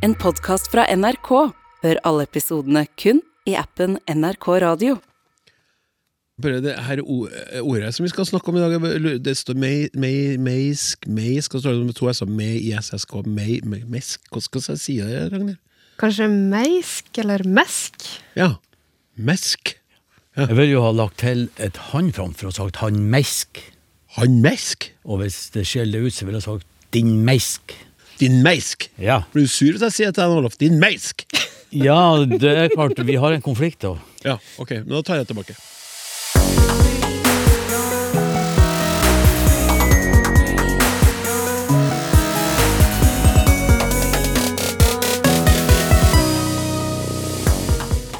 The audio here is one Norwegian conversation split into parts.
En podkast fra NRK. Hør alle episodene kun i appen NRK Radio. Bare det her ordet som vi skal snakke om i dag, det står mei, mei, meisk, meisk, og så står det med to s-er, mei, ISSK, mei, mei, mesk, hva skal jeg si det, Ragnhild? Kanskje meisk eller mesk? Ja, mesk. Jeg vil jo ha lagt til et han framfor og sagt han mesk. Han mesk? Og hvis det skjeller ut, så ville jeg sagt din mesk. Din meisk. Ja. Blir du sur hvis jeg sier til deg, Olof, din meisk? ja, det er klart, vi har en konflikt da. Ja, ok, men da tar jeg tilbake.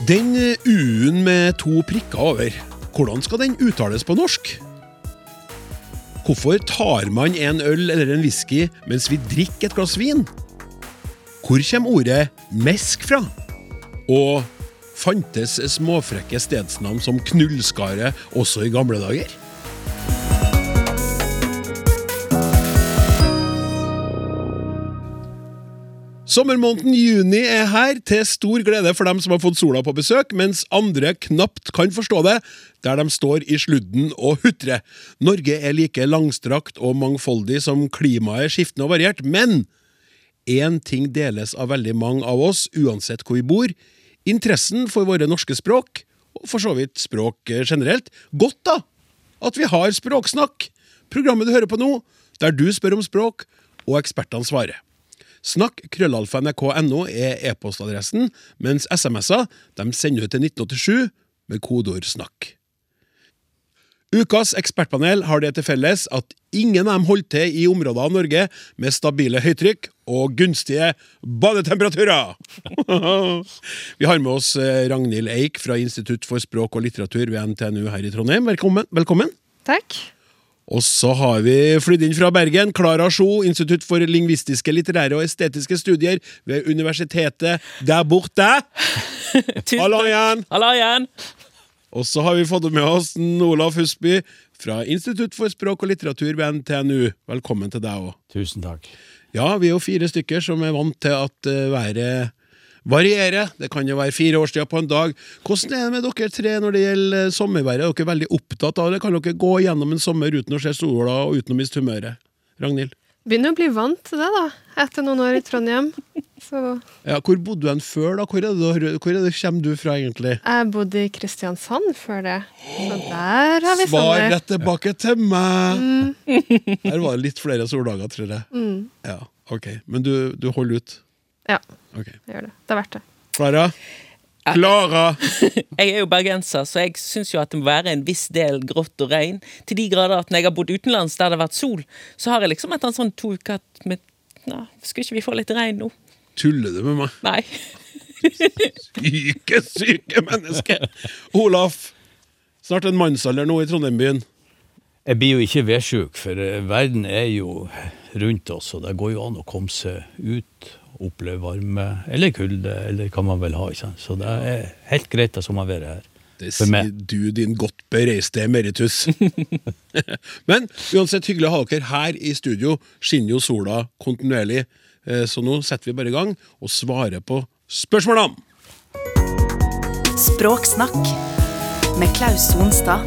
Den eh, U-en med to prikker over, hvordan skal den uttales på norsk? Hvorfor tar man en øl eller en whisky mens vi drikker et glass vin? Hvor kommer ordet mesk fra? Og fantes småfrekke stedsnavn som Knullskaret også i gamle dager? Sommermåneden juni er her, til stor glede for dem som har fått sola på besøk, mens andre knapt kan forstå det, der de står i sludden og hutrer. Norge er like langstrakt og mangfoldig som klimaet er skiftende og variert, men én ting deles av veldig mange av oss, uansett hvor vi bor. Interessen for våre norske språk, og for så vidt språk eh, generelt. Godt, da! At vi har Språksnakk! Programmet du hører på nå, der du spør om språk, og ekspertene svarer. Snakk krøllalfa nrk.no er e-postadressen, mens SMS-er de sender ut til 1987 med kodeord 'snakk'. Ukas ekspertpanel har det til felles at ingen av dem holder til i områder av Norge med stabile høytrykk og gunstige badetemperaturer. Vi har med oss eh, Ragnhild Eik fra Institutt for språk og litteratur ved NTNU her i Trondheim. Velkommen. Velkommen. Takk. Og så har vi flydd inn fra Bergen. Klara Sjo, Institutt for lingvistiske, litterære og estetiske studier ved universitetet der borte. Hallo igjen! Hallo igjen! Og så har vi fått med oss Olaf Husby fra Institutt for språk og litteratur ved NTNU. Velkommen til deg òg. Tusen takk. Ja, vi er jo fire stykker som er vant til at eh, været varierer. Det kan jo være fire årstider på en dag. Hvordan er det med dere tre når det gjelder eh, sommerværet? Er dere veldig opptatt av det? Kan dere gå gjennom en sommer uten å se sola og uten å miste humøret? Ragnhild? Begynner å bli vant til det, da. Etter noen år i Trondheim. Så Ja, hvor bodde du hen før, da? Hvor er det, hvor er det kommer du fra, egentlig? jeg bodde i Kristiansand før det. Så der har vi Svar sommer. rett tilbake til meg! Her var det litt flere soldager, tror jeg. Mm, Ja, ok. Men du, du holder ut? ja, Ok. jeg gjør det. Det er verdt det. Klara? Klara! Jeg er jo bergenser, så jeg syns jo at det må være en viss del grått og regn. Til de grader at når jeg har bodd utenlands der det har vært sol, så har jeg liksom etter en sånn to uker at med, ja, Skulle ikke vi få litt regn nå? Tuller du med meg? Nei. Syke, syke menneske! Olaf, snart en mannsalder nå i Trondheim-byen. Jeg blir jo ikke vedsjuk, for verden er jo rundt oss, og det går jo an å komme seg ut, oppleve varme, eller kulde, eller hva man vil ha. Ikke sant? Så det er helt greit det som har her. Det sier du, din godt bereiste emeritus. Men uansett hyggelig å ha dere her i studio. Skinner jo sola kontinuerlig. Eh, Så nå setter vi bare i gang og svarer på spørsmålene. Språksnakk med Klaus Sonstad.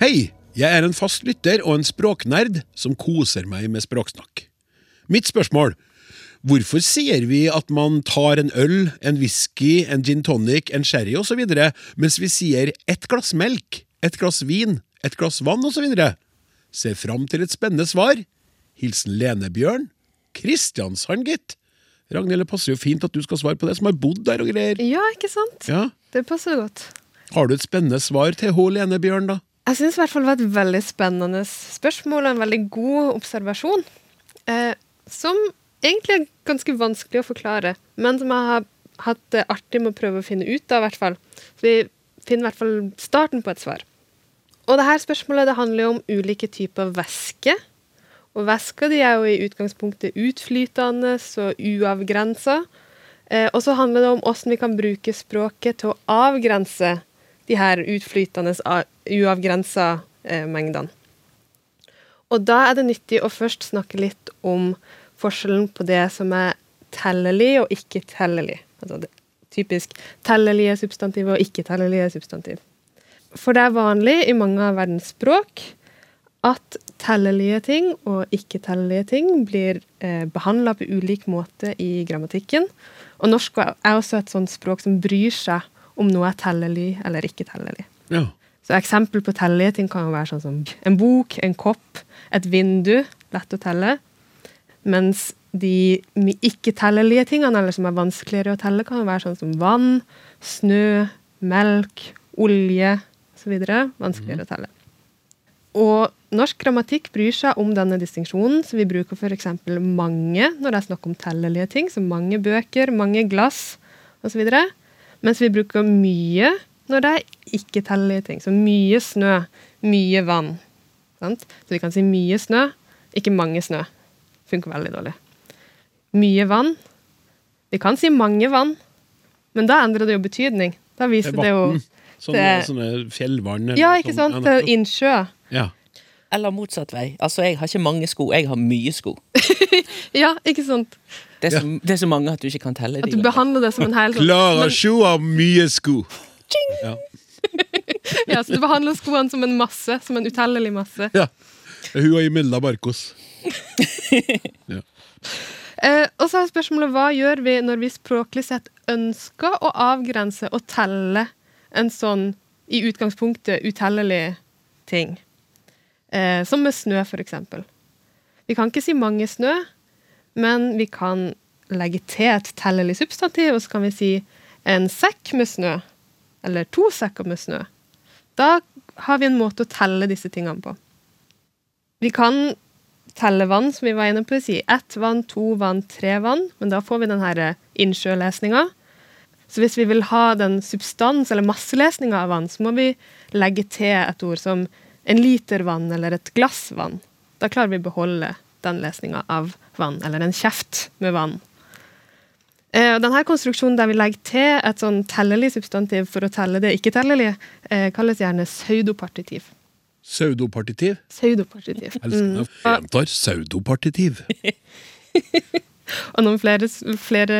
Hei! Jeg er en fast lytter og en språknerd som koser meg med språksnakk. Mitt spørsmål Hvorfor sier vi at man tar en øl, en whisky, en gin tonic, en sherry osv., mens vi sier ett glass melk, et glass vin, et glass vann osv.? Ser fram til et spennende svar. Hilsen Lenebjørn. Kristiansand, gitt. Ragnhild, det passer jo fint at du skal svare på det, som har bodd der og greier. Ja, ikke sant? Ja. Det passer godt. Har du et spennende svar til H. Lenebjørn, da? Jeg syns i hvert fall det var et veldig spennende spørsmål og en veldig god observasjon. Eh, som egentlig er ganske vanskelig å forklare, men som jeg har hatt det artig med å prøve å finne ut av, i hvert fall. Så vi finner i hvert fall starten på et svar. Og det spørsmålet det handler jo om ulike typer væske. Og væsker de er jo i utgangspunktet utflytende og uavgrensa. Eh, og så handler det om hvordan vi kan bruke språket til å avgrense de her utflytende, uavgrensa eh, mengdene. Og da er det nyttig å først snakke litt om forskjellen på det som er tellelig og ikke-tellelig. Altså det, typisk tellelige substantiv og ikke-tellelige substantiv. For det er vanlig i mange av verdens språk at tellelige ting og ikke-tellelige ting blir eh, behandla på ulik måte i grammatikken. Og norsk er også et sånt språk som bryr seg om noe er tellelig eller ikke tellelig. Ja. Så eksempel på tellelige ting kan jo være sånn som en bok, en kopp, et vindu. Lett å telle. Mens de ikke-tellelige tingene, eller som er vanskeligere å telle, kan være sånn som vann, snø, melk, olje osv. Vanskeligere å telle. Og norsk grammatikk bryr seg om denne distinksjonen, så vi bruker f.eks. mange når det er snakk om tellelige ting, som mange bøker, mange glass osv. Mens vi bruker mye når det er ikke-tellelige ting, så mye snø, mye vann. Sant? Så vi kan si mye snø, ikke mange snø. Funker veldig dårlig. Mye vann. Vi kan si mange vann, men da endrer det jo betydning. Da Det viser er det jo. Sånne, det- sånne fjellvann. eller Ja, ikke sånn. sant? Sånn, Til innsjø. Ja. Eller motsatt vei. Altså, jeg har ikke mange sko, jeg har mye sko. Ja, ikke sant? Det er, så, det er så mange at du ikke kan telle At de. du behandler det som en hel Klara sjo har mye sko. Ja. Ja, så du behandler skoene som en masse, som en utellelig masse. ja. Hun og Imelda Barkos. Ja. Eh, og så er spørsmålet hva gjør vi når vi språklig sett ønsker å avgrense og telle en sånn i utgangspunktet utellelig ting? Eh, som med snø, for eksempel. Vi kan ikke si mange snø, men vi kan legge til et tellelig substantiv, og så kan vi si en sekk med snø. Eller to sekker med snø. Da har vi en måte å telle disse tingene på. Vi kan telle vann, som vi var inne på. Si ett vann, to vann, tre vann. Men da får vi denne her innsjølesninga. Så hvis vi vil ha den substans- eller masselesninga av vann, så må vi legge til et ord som en liter vann eller et glass vann. Da klarer vi å beholde den lesninga av vann, eller en kjeft med vann. Eh, denne konstruksjonen der vi legger til et sånn tellelig substantiv for å telle det ikke-tellelige, eh, kalles gjerne pseudopartitiv. Saudopartitiv. Når jeg gjentar saudopartitiv. Og noen flere, flere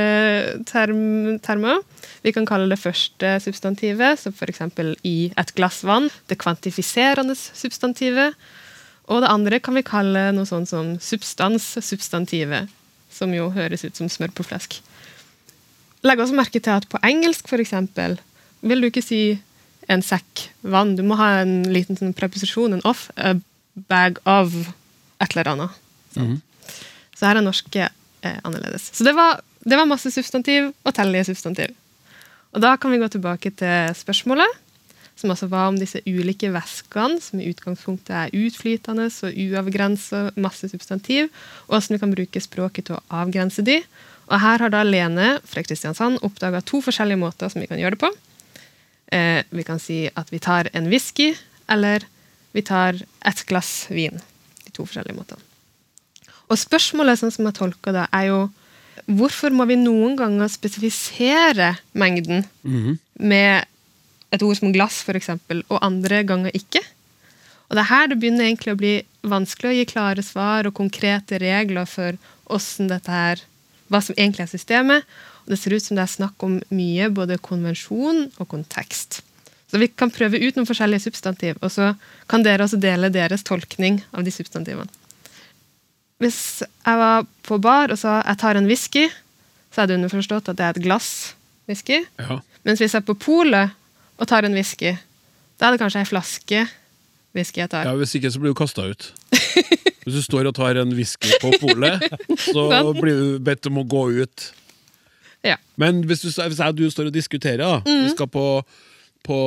term, termer. Vi kan kalle det første substantivet, som f.eks. i et glass vann. Det kvantifiserende substantivet. Og det andre kan vi kalle noe sånn som substanssubstantivet, som jo høres ut som smør på flesk. Legg også merke til at på engelsk, eksempel, vil du ikke si en sekk vann. Du må ha en liten sånn preposisjon, en off, a bag of et eller annet. Så her er norske eh, annerledes. Så det var, det var masse substantiv og tellige substantiv. Og da kan vi gå tilbake til spørsmålet, som altså var om disse ulike væskene, som i utgangspunktet er utflytende og uavgrensa masse substantiv, og hvordan vi kan bruke språket til å avgrense de. Og her har da Lene fra Kristiansand oppdaga to forskjellige måter som vi kan gjøre det på. Eh, vi kan si at vi tar en whisky, eller vi tar et glass vin. De to forskjellige måtene. Og spørsmålet sånn som jeg tolker det, er jo hvorfor må vi noen ganger spesifisere mengden med et ord som glass, f.eks., og andre ganger ikke? Og det er her det begynner egentlig å bli vanskelig å gi klare svar og konkrete regler for hvordan dette her, hva som egentlig er systemet. Det ser ut som det er snakk om mye både konvensjon og kontekst. Så vi kan prøve ut noen forskjellige substantiv, og så kan dere også dele deres tolkning av de substantivene. Hvis jeg var på bar og sa jeg tar en whisky, så er det underforstått at det er et glass whisky. Ja. Mens hvis jeg er på polet og tar en whisky, da er det kanskje ei flaske whisky jeg tar. ja, Hvis ikke så blir du kasta ut. Hvis du står og tar en whisky på polet, så blir du bedt om å gå ut. Ja. Men hvis, du, hvis jeg og du står og diskuterer, da, Mm. vi skal på, på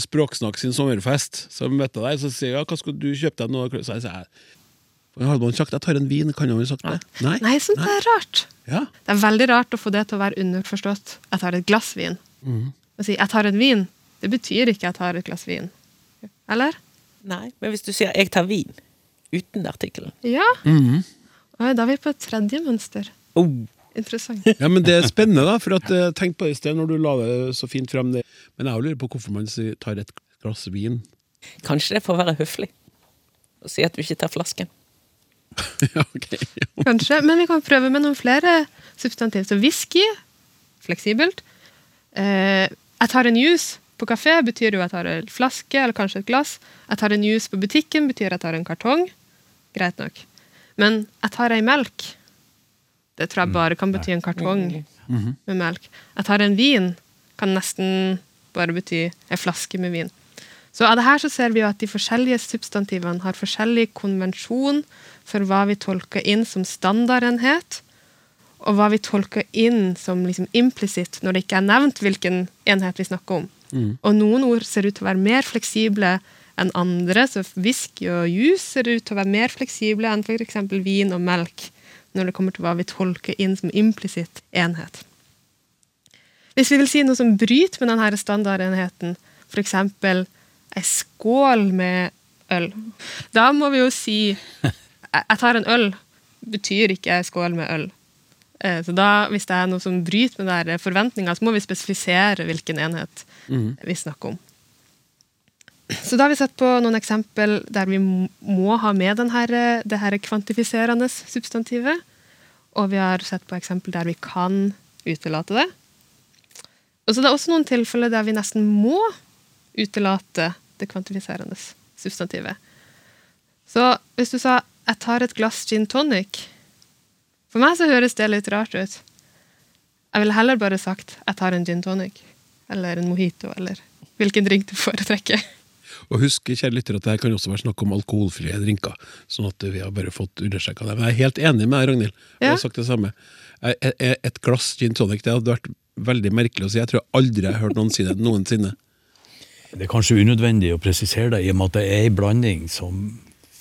Språksnakk sin sommerfest, så møter jeg deg, så sier jeg ja, hva skal du kjøpe deg noe? Så jeg sier hadde sagt jeg tar en vin, kan man sagt det? Nei. Nei, sånt er rart. Ja. Det er veldig rart å få det til å være underforstått. Jeg tar et glass vin. Å si jeg tar en vin, det betyr ikke jeg tar et glass vin. Eller? Nei, men hvis du sier 'jeg tar vin' uten artikkelen Ja. Oi, da er vi på et tredje mønster. oh, Interessant. ja, men det er spennende, da, for at eh, tenk på det i sted når du la det så fint frem. Det. Men jeg lurer på hvorfor man tar et glass vin. Kanskje det er for å være høflig å si at du ikke tar flasken. ja, ok. Kanskje. Men vi kan prøve med noen flere substantiv. Så whisky, fleksibelt. Eh, jeg tar en juice på kafé, betyr jo at jeg tar en flaske eller kanskje et glass. Jeg tar en juice på butikken, betyr at jeg tar en kartong. Greit nok. Men jeg tar ei melk. Det tror jeg bare kan bety en kartong med melk. Jeg tar en vin, kan nesten bare bety ei flaske med vin. Så av det her så ser vi jo at de forskjellige substantivene har forskjellig konvensjon for hva vi tolker inn som standardenhet, og hva vi tolker inn som liksom implisitt når det ikke er nevnt hvilken enhet vi snakker om. Og noen ord ser ut til å være mer fleksible enn andre, så whisky og juice ser ut til å være mer fleksible enn f.eks. vin og melk, når det kommer til hva vi tolker inn som implisitt enhet. Hvis vi vil si noe som bryter med denne standardenheten, f.eks. ei skål med øl, da må vi jo si Jeg tar en øl, betyr ikke ei skål med øl. Eh, Så da, hvis det er noe som bryter med forventninga, så må vi spesifisere hvilken enhet vi snakker om. Så da har vi sett på noen eksempel der vi må ha med denne, det her kvantifiserende substantivet. Og vi har sett på eksempel der vi kan utelate det. Og så det er også noen tilfeller der vi nesten må utelate det kvantifiserende substantivet. Så hvis du sa 'jeg tar et glass gin tonic', for meg så høres det litt rart ut. Jeg ville heller bare sagt 'jeg tar en gin tonic', eller en mojito, eller hvilken drink du foretrekker. Og husk, kjære lytter, at det her kan også være snakk om alkoholfrie drinker. Sånn at vi har bare fått understreka det. Men jeg er helt enig med deg, Ragnhild. Jeg har sagt det samme. Et glass gin tonic, det hadde vært veldig merkelig å si. Jeg tror aldri jeg har hørt noen si det noensinne. Det er kanskje unødvendig å presisere det, i og med at det er en blanding som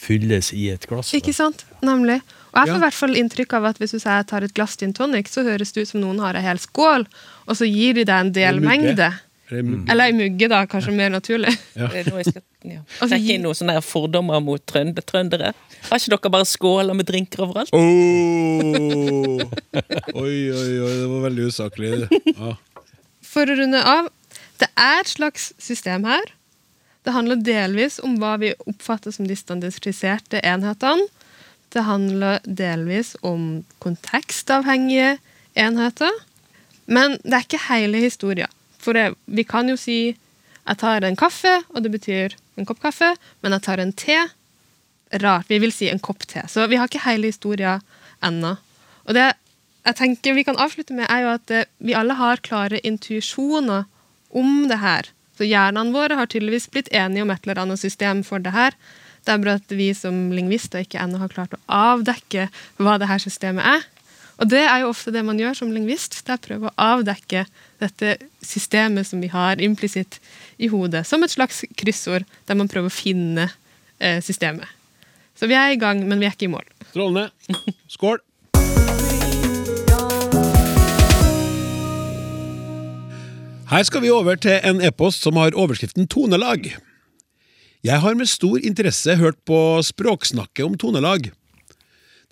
fylles i et glass. da. Ikke sant? Nemlig. Og jeg får Ja. hvert fall inntrykk av at hvis du sier jeg tar et glass gin tonic, så høres det ut som noen har en hel skål, og så gir de deg en del mengde. delmengde. Eller- Eller ei mugge, da, kanskje mer naturlig. Ja. Det er ikke ja. Altså, noen sånne fordommer mot trønd trøndere. Har ikke dere bare skåler med drinker overalt? Oh. Oi, oi, oi, det var veldig usaklig. Ah. For å runde av, det er et slags system her. Det handler delvis om hva vi oppfatter som de standardiserte enhetene. Det handler delvis om kontekstavhengige enheter. Men det er ikke hele historia. For det, vi kan jo si jeg tar en kaffe, og det betyr en kopp kaffe, men jeg tar en te. Rart. Vi vil si en kopp te. Så vi har ikke hele historia ennå. Og det jeg tenker vi kan avslutte med, er jo at eh, vi alle har klare intuisjoner om det her. Så hjernene våre har tydeligvis blitt enige om et eller annet system for det her. Det er bare at vi som lingvister ikke ennå har klart å avdekke hva det her systemet er. Og det er jo ofte det man gjør som lingvist. Det er å prøve å avdekke dette systemet som vi har implisitt i hodet, som et slags kryssord der man prøver å finne eh, systemet. Så vi er i gang, men vi er ikke i mål. Strålende. Skål! Her skal vi over til en e-post som har overskriften tonelag. Jeg har med stor interesse hørt på språksnakket om tonelag.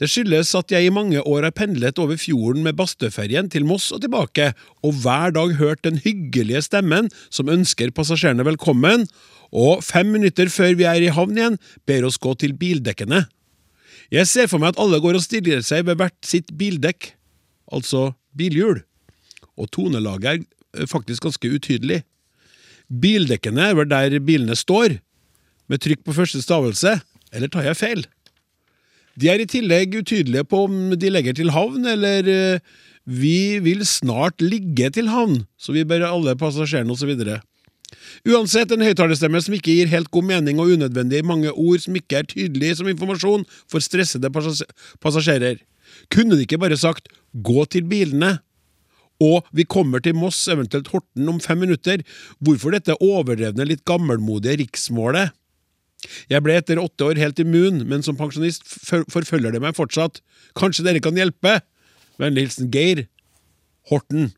Det skyldes at jeg i mange år har pendlet over fjorden med Bastøferjen til Moss og tilbake, og hver dag hørt den hyggelige stemmen som ønsker passasjerene velkommen, og fem minutter før vi er i havn igjen, ber oss gå til bildekkene. Jeg ser for meg at alle går og stiller seg ved hvert sitt bildekk, altså bilhjul, og tonelaget er eh, faktisk ganske utydelig. Bildekkene er vel der bilene står, med trykk på første stavelse, eller tar jeg feil? De er i tillegg utydelige på om de legger til havn, eller eh, vi vil snart ligge til havn, så vi ber alle passasjerene osv. Uansett, en høyttalerstemme som ikke gir helt god mening og unødvendig mange ord som ikke er tydelige som informasjon for stressede passasjerer. Kunne de ikke bare sagt 'gå til bilene'? Og 'vi kommer til Moss, eventuelt Horten, om fem minutter'. Hvorfor dette overdrevne, litt gammelmodige riksmålet? Jeg ble etter åtte år helt immun, men som pensjonist forfølger det meg fortsatt. Kanskje dere kan hjelpe? Vennlig hilsen Geir. Horten.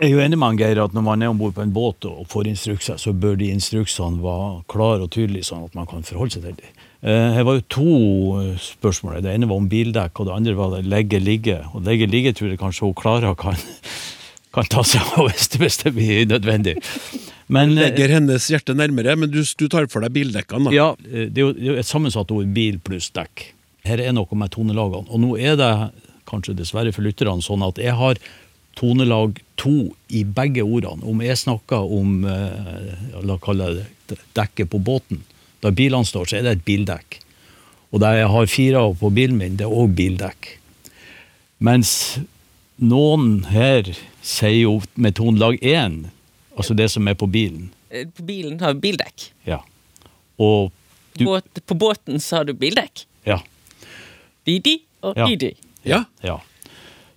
Jeg er jo enig med Geir at når man er om bord på en båt og får instrukser, så bør de instruksene være klare og tydelige, sånn at man kan forholde seg til dem. Eh, Her var jo to eh, spørsmål. Det ene var om bildekk, og det andre var legge ligge. Og legge ligge tror jeg kanskje hun Klara kan, kan ta seg av hvis det, blir nødvendig. Men eh, Legger hennes hjerte nærmere, men du, du tar for deg bildekkene, da. ja, eh, det er jo et sammensatt ord bil pluss dekk. her er noe med tonelagene. Og nå er det, kanskje dessverre for lytterne, sånn at jeg har tonelag to i begge ordene. Om jeg snakker om eh, la kalle det dekket på båten, da bilene står, så er det et bildekk. Og der jeg har fire av på bilen min, det er òg bildekk. Mens noen her sier jo med tonelag én, altså det som er på bilen. Eh, På bilen har vi bildekk. Ja. Og du Båt, på båten så har du bildekk. Ja. Didi og Ja. Didi. Ja. Ja.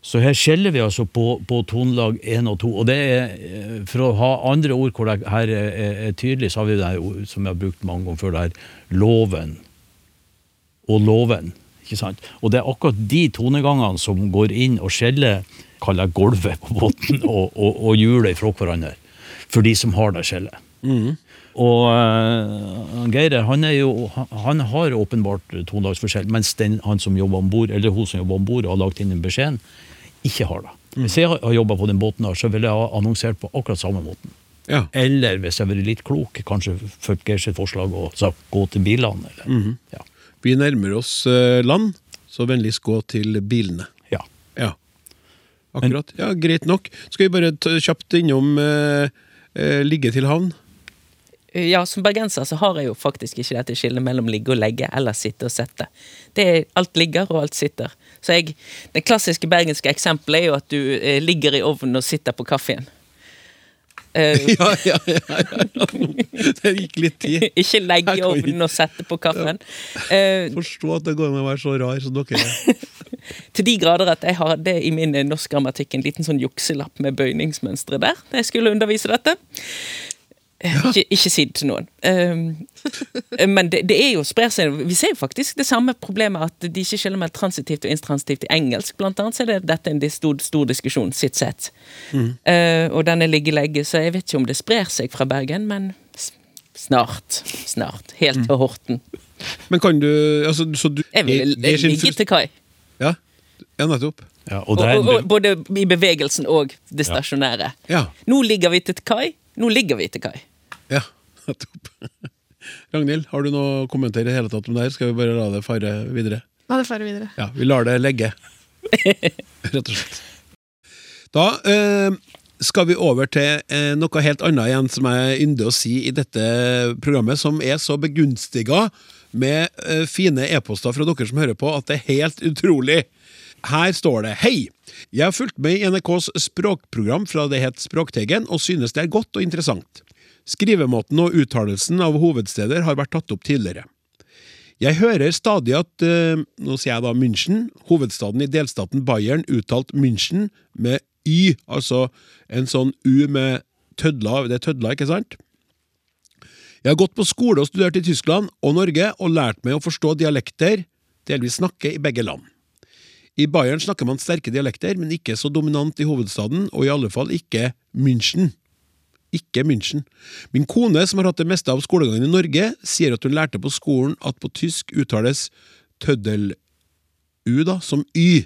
Så her skjeller vi altså på, på tonelag 1 og 2. Og det er, eh, for å ha andre ord hvor det her er, er, er tydelig, så har vi det her som jeg har brukt mange ganger før, det her loven og loven. Ikke sant? Og det er akkurat de tonegangene som går inn og skjeller, kaller jeg gulvet på båten, og, og, og hjulet fra hverandre. For de som har det skjellet. Og uh, Geir han, er jo, han, har åpenbart tonedagsforskjell, mens den, han som jobber om bord, eller hun som jobber om bord og har lagt inn den beskjeden, ikke har det. Hvis jeg har, jobba på den båten, her, så ville jeg ha annonsert på akkurat samme måten. ja. Eller hvis jeg har vært litt klok, kanskje fulgt Geir sitt forslag og sagt gå til bilene. Eller, ja. Vi nærmer oss eh, land, så vennligst gå til bilene. ja. Ja. Akkurat. Ja, Greit nok. Skal vi bare ta kjapt innom eh, eh, ligge til havn? Ja, som bergenser så har jeg jo faktisk ikke dette skillet mellom ligge og legge eller sitte og sette. Det er Alt ligger og alt sitter. Så jeg, Det klassiske bergenske eksempelet er jo at du eh, ligger i ovnen og sitter på kaffen. Eh, Ja, ja, ja. ja. Det gikk litt tid. ikke legge i ovnen og sette på kaffen. Eh, Forstå at det går an å være så rar som dere er. til de grader at jeg hadde i min norsk grammatikk en liten sånn jukselapp med bøyningsmønstre der da jeg skulle undervise dette. Ikke, ikke si det til noen. Um, men det, det er jo sprer seg Vi ser jo faktisk det samme problemet at de ikke skiller mellom transitivt og intransitivt i engelsk. Blant annet så er det, dette en stor, stor diskusjon, sitt sett. Eh, og denne er liggelegge så jeg vet ikke om det sprer seg fra Bergen, men snart. Snart. Helt til Horten. Men kan du altså, Så du Jeg vil ligge til kai. Ja, ja nettopp. Ja, og Og, og, og, både i bevegelsen og det stasjonære. Ja. Nå ligger vi til kai. Nå ligger vi til kai. Ja, nettopp. Ragnhild, har du noe å kommentere i hele tatt om det her? Skal vi bare la det fare videre? La det fare videre. Ja, vi lar det legge. Rett og slett. Da eh, skal vi over til eh, noe helt annet igjen, som jeg ynder å si i dette programmet, som er så begunstiga med eh, fine e-poster fra dere som hører på, at det er helt utrolig. Her står det Hei! Jeg har fulgt med i NRKs språkprogram fra det het Språkteigen, og synes det er godt og interessant. Skrivemåten og uttalelsen av hovedsteder har vært tatt opp tidligere. Jeg hører stadig at eh, Nå sier jeg da München, hovedstaden i delstaten Bayern, uttalt München med Y, altså en sånn U med tødla, Det er tødla, ikke sant? Jeg har gått på skole og studert i Tyskland og Norge og lært meg å forstå dialekter, delvis snakke i begge land. I Bayern snakker man sterke dialekter, men ikke så dominant i hovedstaden, og i alle fall ikke München. Ikke München. Min kone, som har hatt det meste av skolegangen i Norge, sier at hun lærte på skolen at på tysk uttales tøddel-u da, som y.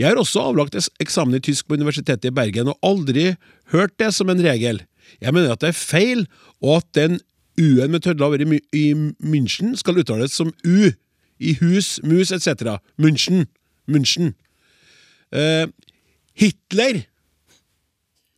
Jeg har også avlagt eksamen i tysk på Universitetet i Bergen, og aldri hørt det som en regel. Jeg mener at det er feil, og at den u-en med tødla over i, München skal uttales som u, i hus, mus etc. München. München. Uh, Hitler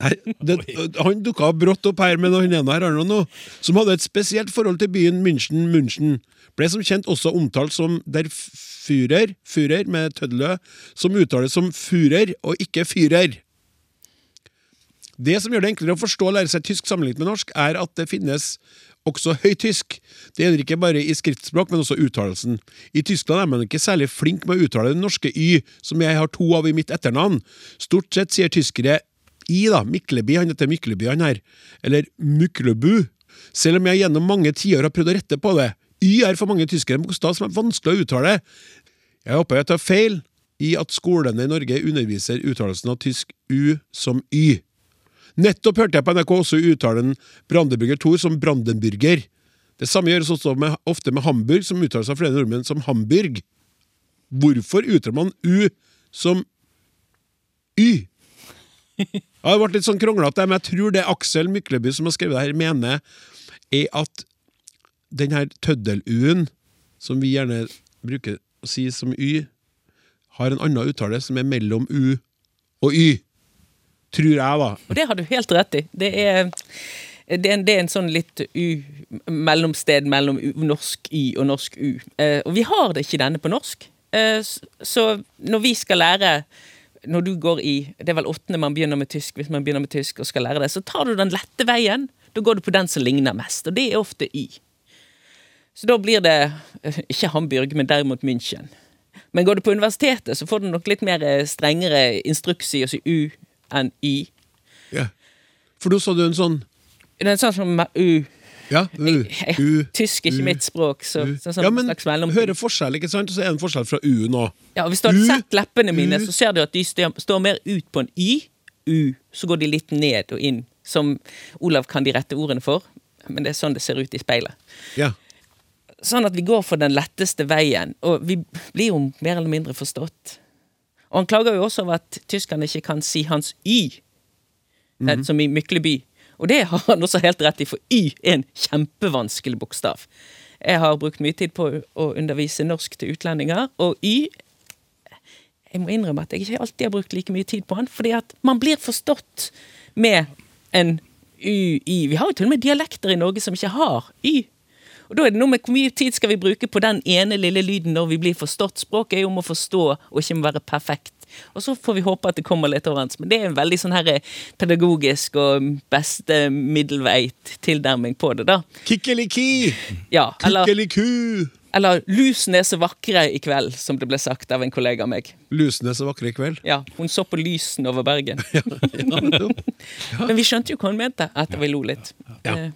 Nei, det, han dukka brått opp her med han ene her, har noe, som hadde et spesielt forhold til byen München. München ble som kjent også omtalt som der Führer, Führer med tøddelø, som uttales som Führer og ikke Führer. Det som gjør det enklere å forstå og lære seg tysk sammenlignet med norsk, er at det finnes også høytysk. Det gjelder ikke bare i skriftspråk, men også uttalelsen. I Tyskland er man ikke særlig flink med å uttale den norske y, som jeg har to av i mitt etternavn. Stort sett sier tyskere i, da, Mikleby, han heter Mykleby, han her, eller Myklebu, selv om jeg gjennom mange tiår har prøvd å rette på det. Y er for mange tyskere en bokstav som er vanskelig å uttale. Jeg håper jeg tar feil i at skolene i Norge underviser uttalelsen av tysk U som Y. Nettopp hørte jeg på NRK også uttalen Brandenburger Thor som Brandenburger. Det samme gjøres også med, ofte med Hamburg, som uttales av flere nordmenn som Hamburg. Hvorfor uttaler man U som Y? Ja, det ble litt sånn kronglete, men jeg tror det Aksel Mykleby som har skrevet det her, mener er at den her tøddel-U-en, som vi gjerne bruker å si som Y, har en annen uttale som er mellom U og Y. Tror jeg, da. Og det har du helt rett i. Det er, det er, en, det er en sånn litt u, mellomsted mellom u, norsk Y og norsk U. Eh, og vi har det ikke denne på norsk. Eh, så når vi skal lære når du går i Det er vel åttende man begynner med tysk, hvis man begynner med tysk og skal lære det, så tar du den lette veien. Da går du på den som ligner mest, og det er ofte Y. Så da blir det eh, ikke Hamburg, men derimot München. Men går du på universitetet, så får du nok litt mer eh, strengere instruks i å si U enn Y. Ja. For da sa du en sånn er sånn som U. Ja, U. U. Tysk er ikke mitt språk, så, U. sånn ja, men slags hører forskjell, ikke sant? Så er det en forskjell fra U nå. Ja, Hvis du U, sett leppene mine, så ser du at de står, mer ut på en Y. U. Så går de litt ned og inn, som Olav kan de rette ordene for. Men det er sånn det ser ut i speilet. Ja. Sånn at vi går for den letteste veien, og vi blir jo mer eller mindre forstått. Og han klager jo også over at tyskerne ikke kan si hans Y, eh, som i Mykleby. Og det har han også helt rett i, for Y er en kjempevanskelig bokstav. Jeg har brukt mye tid på å undervise norsk til utlendinger, og Y Jeg må innrømme at jeg ikke alltid har brukt like mye tid på han, fordi at man blir forstått med en Y, Y. Vi har jo til og med dialekter i Norge som ikke har Y. Og da er det noe med Hvor mye tid skal vi bruke på den ene lille lyden når vi blir forstått? Språket er jo om å forstå og ikke om å være perfekt. Og så får vi håpe at det kommer litt overens. Men det er en veldig sånn her pedagogisk og beste middelvei tilnærming på det, da. Kikkeliki! Ja, eller, Kukkeliku! eller 'Lusen er så vakre i kveld', som det ble sagt av en kollega av meg. er så vakre i kveld. Ja, Hun så på lysen over Bergen. Ja, nettopp. Men vi skjønte jo hva hun mente etter vi lo litt. Ja.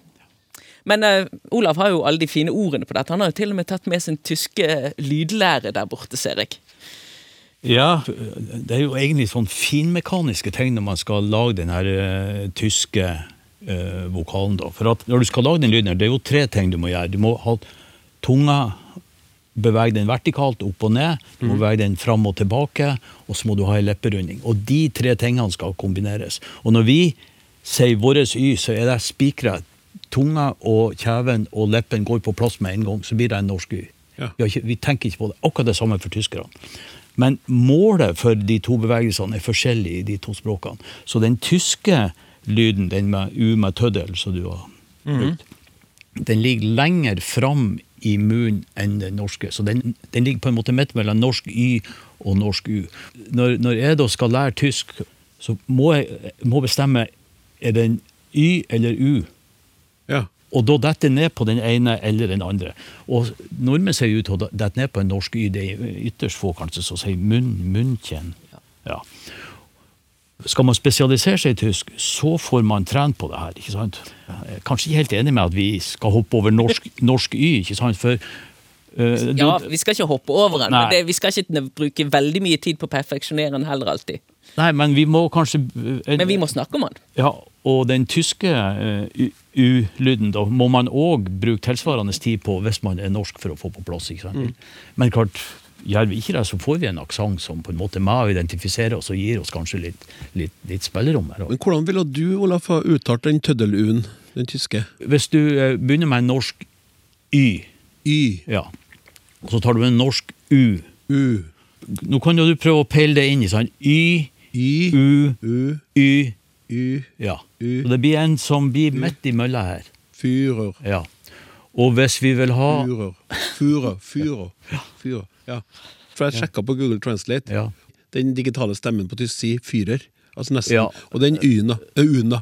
Men uh, Olav har jo alle de fine ordene på dette. Han har jo til og med tatt med sin tyske lydlære der borte, ser jeg. Ja, det er jo egentlig sånn finmekaniske ting når man skal lage den her uh, tyske uh, vokalen. da. For at når du skal lage den lyden, her, det er jo tre ting du må gjøre. Du må ha tunga Bevege den vertikalt opp og ned, du må bevege den fram og tilbake, og så må du ha ei lepperunding. Og de tre tingene skal kombineres. Og når vi sier vår Y, så er det spikra. Tunga og kjeven og leppen går på plass med en gang, så blir det en norsk Y. Ja. Vi, ikke, vi tenker ikke på det. Akkurat det samme for tyskerne. Men målet for de to bevegelsene er forskjellig i de to språkene. Så den tyske lyden, den med U med tøddel, som du har brukt, den ligger lenger fram i munnen enn den norske. Så den, den ligger på en måte midt mellom norsk Y og norsk U. Når, når jeg da skal lære tysk, så må jeg må bestemme er det Y eller U. Ja. Og da dette ned på den ene eller den andre. Og nordmenn ser ut til å dette ned på en norsk Y. Det er ytterst få kanskje som sier munn, munnkjenn. Ja. Skal man spesialisere seg i tysk, så får man trent på det her. ikke sant? Jeg er kanskje ikke helt enig med at vi skal hoppe over norsk, norsk Y, ikke sant? For Uh, du- Ja, Vi skal ikke hoppe over den, Nei. men det, vi skal ikke bruke veldig mye tid på å perfeksjonere den heller alltid. Nei, men vi må kanskje uh, Men vi må snakke om den. Ja, og den tyske eh, U-lyden da, må man òg bruke tilsvarende tid på hvis man er norsk for å få på plass. ikke sant? Men klart, gjør vi ikke det, så får vi en aksent som på en måte med å identifisere oss og gir oss kanskje litt, litt, litt spillerom. her. Men hvordan ville du, Olaf, ha uttalt den tøddel-U-en, den tyske? Hvis du eh, begynner med en norsk Y, Y. ja, og så tar du en norsk U U. Nå kan jo du prøve å peile det inn i sånn Y, Y. U, U. Y, Y. ja. U. Så det blir en som blir midt i mølla her. Fyrer. Ja. Og hvis vi vil ha Fyrer. Fyrer. Fyrer. Fyrer. Ja. For jeg sjekka på Google Translate. Ja. Den digitale stemmen på tysk sier fyrer. Altså nesten. Ja. Og den y-en, da.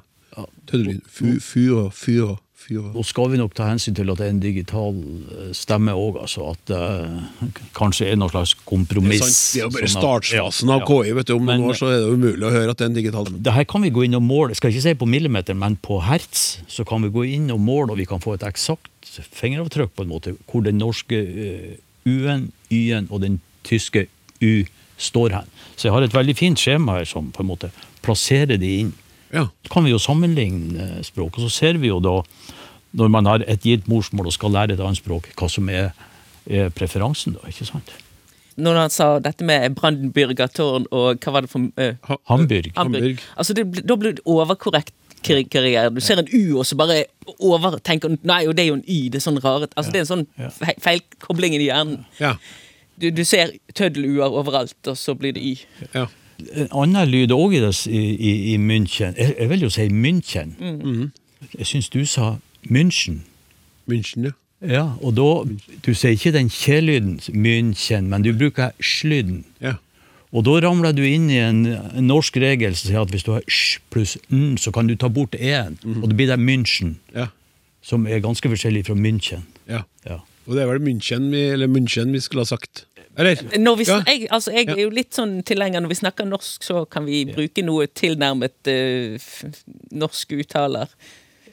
Fyrer. Fyrer. Fyrer. Nå skal vi nok ta hensyn til at det er en digital eh, stemme òg, altså. At det kanskje er noe slags kompromiss. det er jo bare sånn startfasen av ja. KI. vet du. Om noen år så er det umulig å høre at det er en digital Det her kan vi gå inn og måle, skal ikke si på millimeter, men på hertz. Så kan vi gå inn og måle, og vi kan få et eksakt fingeravtrykk på en måte, hvor den norske eh, U-en, Y-en og den tyske U står hen. Så jeg har et veldig fint skjema her som på en måte plasserer de inn. Ja. Så kan vi jo sammenligne språk, og så ser vi jo da, når man har et gitt morsmål og skal lære et annet språk, hva som er, er preferansen, da, ikke sant? Når han sa dette med Brandenburger tårn og hva var det for uh, Hamburg. Hamburg. Hamburg. Altså det, da blir det overkorrekt karriere. Du ser en U, og så bare overtenker du Nei, og det er jo en Y. Det er sånn rare Altså Det er en sånn fe- feilkobling i hjernen. ja. du, du ser tøddeluer overalt, og så blir det y. Ja. En annen lyd òg i, i, i, München. Jeg, jeg vil jo si München. Jeg syns du sa München. München, ja. Ja, og da Du sier ikke den kje-lyden, München, men du bruker slyden. ja. Og da ramler du inn i en, en norsk regel som sier at hvis du har sj pluss n, så kan du ta bort en, og det blir det München, ja. som er ganske forskjellig fra München. ja. Ja. Og det er vel München vi, eller München vi skulle ha sagt. Eller? Når vi, Ja. jeg, altså, jeg er jo litt sånn tilhenger Når vi snakker norsk, så kan vi bruke noe tilnærmet uh, f- norske uttaler.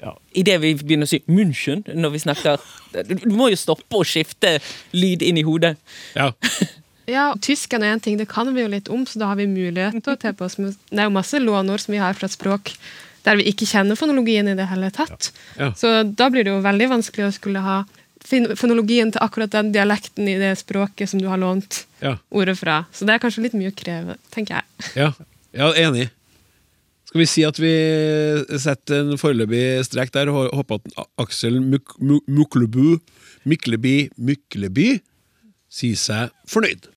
Ja. Idet vi begynner å si München når vi snakker Du må jo stoppe å skifte lyd inn i hodet. Ja. Ja, tysken er en ting, det kan vi jo litt om, så da har vi mulighet til å ta på oss Det er jo masse lånord som vi har fra et språk der vi ikke kjenner fonologien i det hele tatt. Ja. Så da blir det jo veldig vanskelig å skulle ha fonologien til akkurat den dialekten i det språket som du har lånt Ja. ordet fra. Så det er kanskje litt mye å kreve, tenker jeg. Ja, ja enig. Skal vi si at vi setter en foreløpig strek der og håper at Aksel Muk Mu- Muklebu Mykleby Mykleby sier seg fornøyd.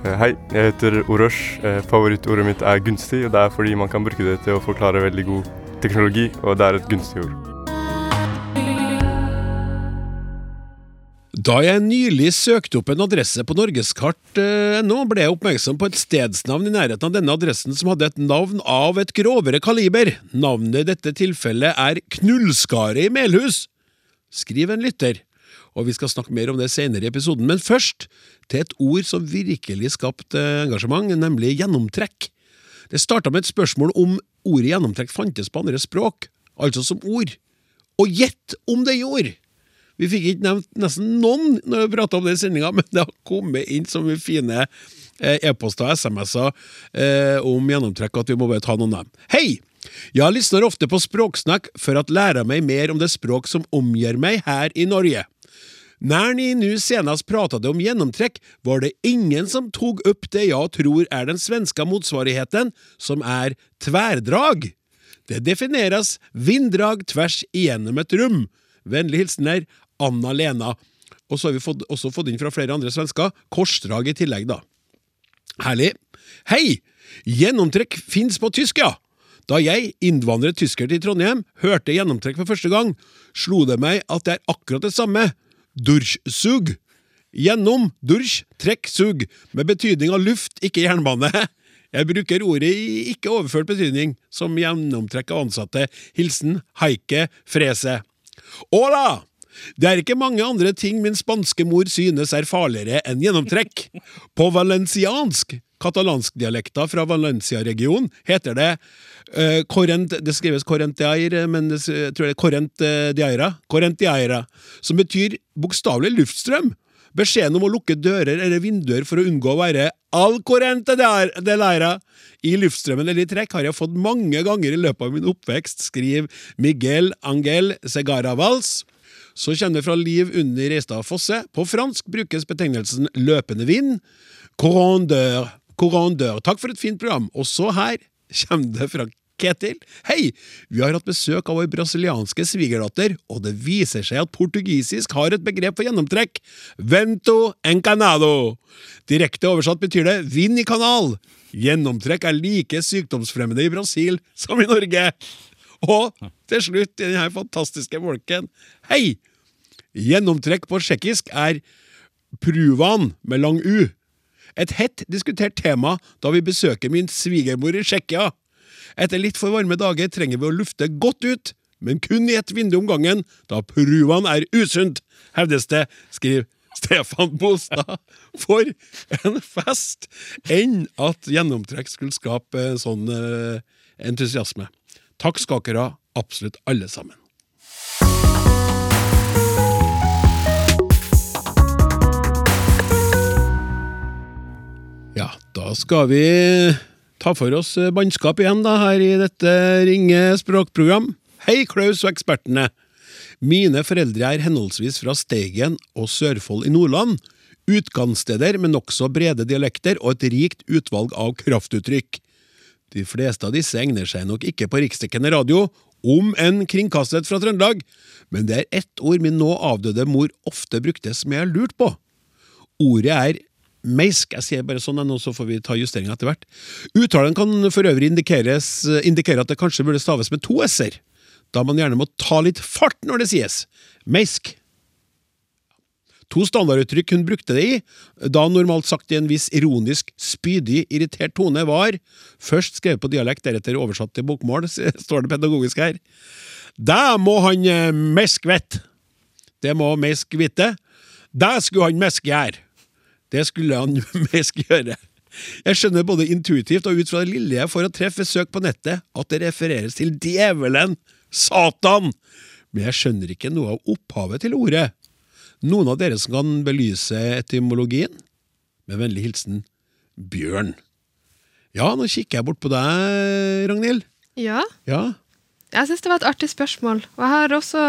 Eh, Hei, jeg heter Orosh. Eh, Favorittordet mitt er gunstig, og det er fordi man kan bruke det til å forklare veldig god teknologi, og det er et gunstig ord. Da jeg nylig søkte opp en adresse på norgeskart.no, ble jeg oppmerksom på et stedsnavn i nærheten av denne adressen som hadde et navn av et grovere kaliber. Navnet i dette tilfellet er Knullskaret i Melhus. skriver en lytter. Og vi skal snakke mer om det senere i episoden, men først til et ord som virkelig skapte engasjement, nemlig gjennomtrekk. Det starta med et spørsmål om ordet gjennomtrekk fantes på andre språk, altså som ord. Og gjett om det gjorde! Vi fikk ikke nevnt nesten noen når vi prata om det i sendinga, men det har kommet inn så mye fine eh, e-poster og SMS-er eh, om gjennomtrekk at vi må bare ta noen av dem. Hei! Jeg lysner ofte på Språksnakk for å lære meg mer om det språk som omgir meg her i Norge. Når ni nu senest pratade om gjennomtrekk, var det ingen som tok opp det jeg tror er den svenske motsvarigheten, som er tverrdrag. Det defineres vinddrag tvers igjennom et rom. Vennlig hilsener Anna-Lena. Og så har vi fått, også fått inn fra flere andre svensker korsdrag i tillegg, da. Herlig. Hei! Gjennomtrekk fins på tysk, ja! Da jeg, innvandret tysker til Trondheim, hørte gjennomtrekk for første gang, slo det meg at det er akkurat det samme. Durchsug. Gjennom, durch, trekk, sug, med betydning av luft, ikke jernbane. Jeg bruker ordet i ikke overført betydning, som gjennomtrekk av ansatte. Hilsen Heike Frese. Hola! Det er ikke mange andre ting min spanske mor synes er farligere enn gjennomtrekk. På valenciansk, katalanskdialekta fra Valencia-regionen, heter det uh, corrent, Det skrives correntiair, men jeg tror det er correntiaira, correntiaira, som betyr bokstavelig luftstrøm. Beskjeden om å lukke dører eller vinduer for å unngå å være al corrente de- leira i luftstrømmen eller i trekk har jeg fått mange ganger i løpet av min oppvekst, skriver Miguel Angel Segara Valls. Så kommer det fra Liv Unni Reistad Fosse. På fransk brukes betegnelsen løpende vind. Corandeur. Corandeur. Takk for et fint program. Og så her kommer det fra Ketil. Hei! Vi har hatt besøk av vår brasilianske svigerdatter, og det viser seg at portugisisk har et begrep for gjennomtrekk. Vento encanado. Direkte oversatt betyr det vind i kanal. Gjennomtrekk er like sykdomsfremmende i Brasil som i Norge. Og til slutt i denne fantastiske bolken Hei! Gjennomtrekk på tsjekkisk er pruvan med lang u. Et hett diskutert tema da vi besøker min svigermor i Tsjekkia. Etter litt for varme dager trenger vi å lufte godt ut, men kun i ett vindu om gangen, da pruvan er usunt, hevdes det, skriver Stefan Bostad. For en fest! Enn at gjennomtrekk skulle skape sånn eh, entusiasme. Takk skal dere ha, absolutt alle sammen. Ja, da skal vi ta for oss eh, bannskap igjen da, her i dette Ringe språkprogram. Hei, Klaus og ekspertene! Mine foreldre er henholdsvis fra Steigen og Sørfold i Nordland. Utgangssteder med nokså brede dialekter og et rikt utvalg av kraftuttrykk. De fleste av disse egner seg nok ikke på riksdekkende radio, om enn kringkastet fra Trøndelag, men det er ett ord min nå avdøde mor ofte brukte som jeg har lurt på. Ordet er meisk. Jeg sier bare sånn, nå så får vi ta justeringer etter hvert. Uttalen kan for øvrig indikeres, indikere at det kanskje burde staves med to s-er, da man gjerne må ta litt fart når det sies. Meisk. To standarduttrykk hun brukte det i, da normalt sagt i en viss ironisk, spydig, irritert tone, var først skrevet på dialekt, deretter oversatt til bokmål, står det pedagogisk her. Det må han meisk mesk vett. Det må Meisk vite. Det skulle han meisk gjøre. Det skulle han mest gjøre. Jeg skjønner både intuitivt og ut fra det lille jeg får å treffe ved søk på nettet, at det refereres til djevelen, Satan, men jeg skjønner ikke noe av opphavet til ordet. Noen av dere som kan belyse etymologien? Med vennlig hilsen Bjørn. Ja, nå kikker jeg bort på deg, Ragnhild. Ja, Ja, jeg syns det var et artig spørsmål. Og jeg har også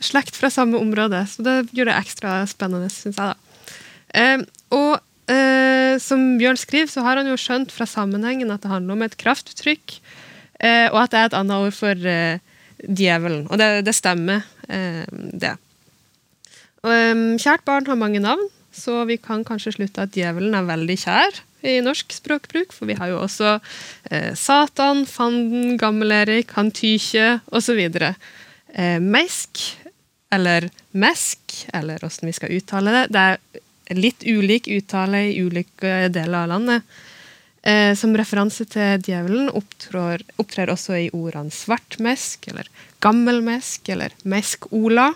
slekt fra samme område, så det gjør det ekstra spennende, syns jeg, da. Eh, og eh, som Bjørn skriver, så har han jo skjønt fra sammenhengen at det handler om et kraftuttrykk, eh, og at det er et annet ord for eh, djevelen. Og det, det stemmer, eh, det. Og, em, kjært barn har mange navn, så vi kan kanskje slutte at djevelen er veldig kjær i norsk språkbruk, for vi har jo også eh, Satan, Fanden, Gammel-Erik, Han Tykje osv. Eh, meisk, eller mesk, eller åssen vi skal uttale det. Det er litt ulik uttale i ulike deler av landet. Eh, som referanse til djevelen opptrår, opptrer også i ordene svartmesk, eller gammelmesk, eller mesk-ola.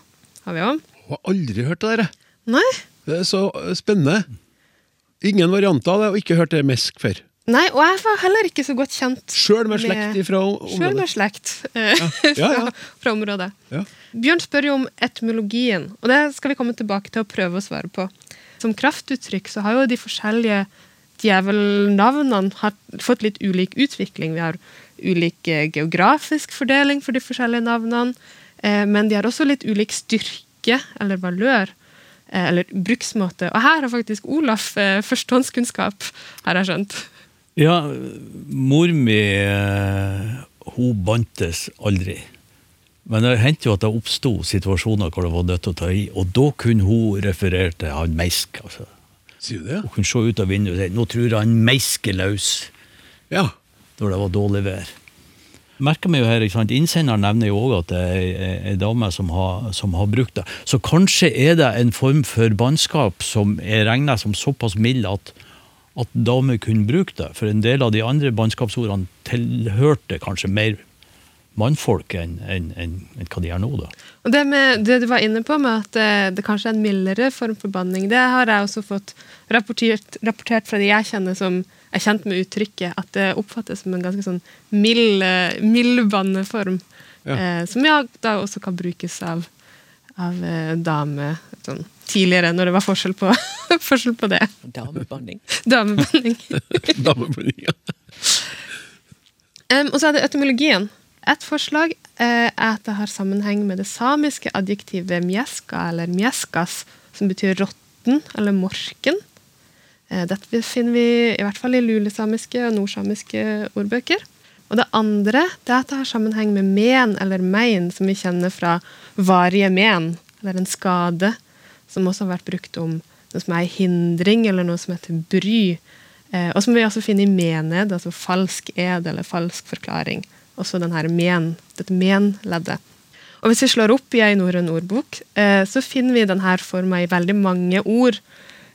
Har vi òg. har aldri hørt det der. Nei. Det er så eh, spennende. Ingen varianter av det, og ikke hørt det mesk før. Nei, og jeg var heller ikke så godt kjent Sjøl med slekt fra området? Sjøl med slekt eh, Ja, ja. fra, fra området. Ja. Bjørn spør jo om etymologien, og det skal vi komme tilbake til å prøve å svare på. Som kraftuttrykk så har jo de forskjellige djevelnavnene fått litt ulik utvikling. Vi har ulik eh, geografisk fordeling for de forskjellige navnene, eh, men de har også litt ulik styrke eller valør. eh, Eller bruksmåte. Og her har faktisk Olaf eh, førstehåndskunnskap, har jeg skjønt. Ja, mor mi hun bantes aldri. Men det hendte jo at det oppsto situasjoner hvor det var nødt til å ta i, og da kunne hun referere til han Meisk. altså. Sier du det? Hun kunne se ut av vinduet og si 'nå tror jeg Meisk er løs', Ja. når det var dårlig vær. Merker meg jo her, ikke sant? Innsenderen nevner jo òg at det er ei dame som har, som har brukt det. Så kanskje er det en form for bannskap som er regna som såpass mild at, at damer kunne bruke det. For en del av de andre bannskapsordene tilhørte kanskje mer mannfolk enn en, en, en hva de gjør nå. da. Og det, med, det du var inne på med at det, det kanskje er en mildere form for banning, det har jeg også fått rapportert, rapportert fra de jeg kjenner som er kjent med uttrykket, at det oppfattes som en ganske sånn mild, eh, mild banneform. Ja. Eh, som ja, da også kan brukes av, av eh, damer sånn, tidligere, når det var forskjell på, forskjell på det. Damebanning. Damebanning. Damebanning, ja. Um, og så er det etymologien. Et forslag eh, er at det har sammenheng med det samiske adjektivet mjeska, eller mjeskas, som betyr råtten eller morken. Eh, dette finner vi i hvert fall i lulesamiske og nordsamiske ordbøker. Og det andre det er at det har sammenheng med men eller mein, som vi kjenner fra varige men, eller en skade, som også har vært brukt om noe som er hindring, eller noe som heter bry. Eh, og som vi også finner i mened, altså falsk ed eller falsk forklaring. Også denne men, dette men-leddet. Og hvis vi slår opp i ei norrøn ordbok, eh, så finner vi denne forma i veldig mange ord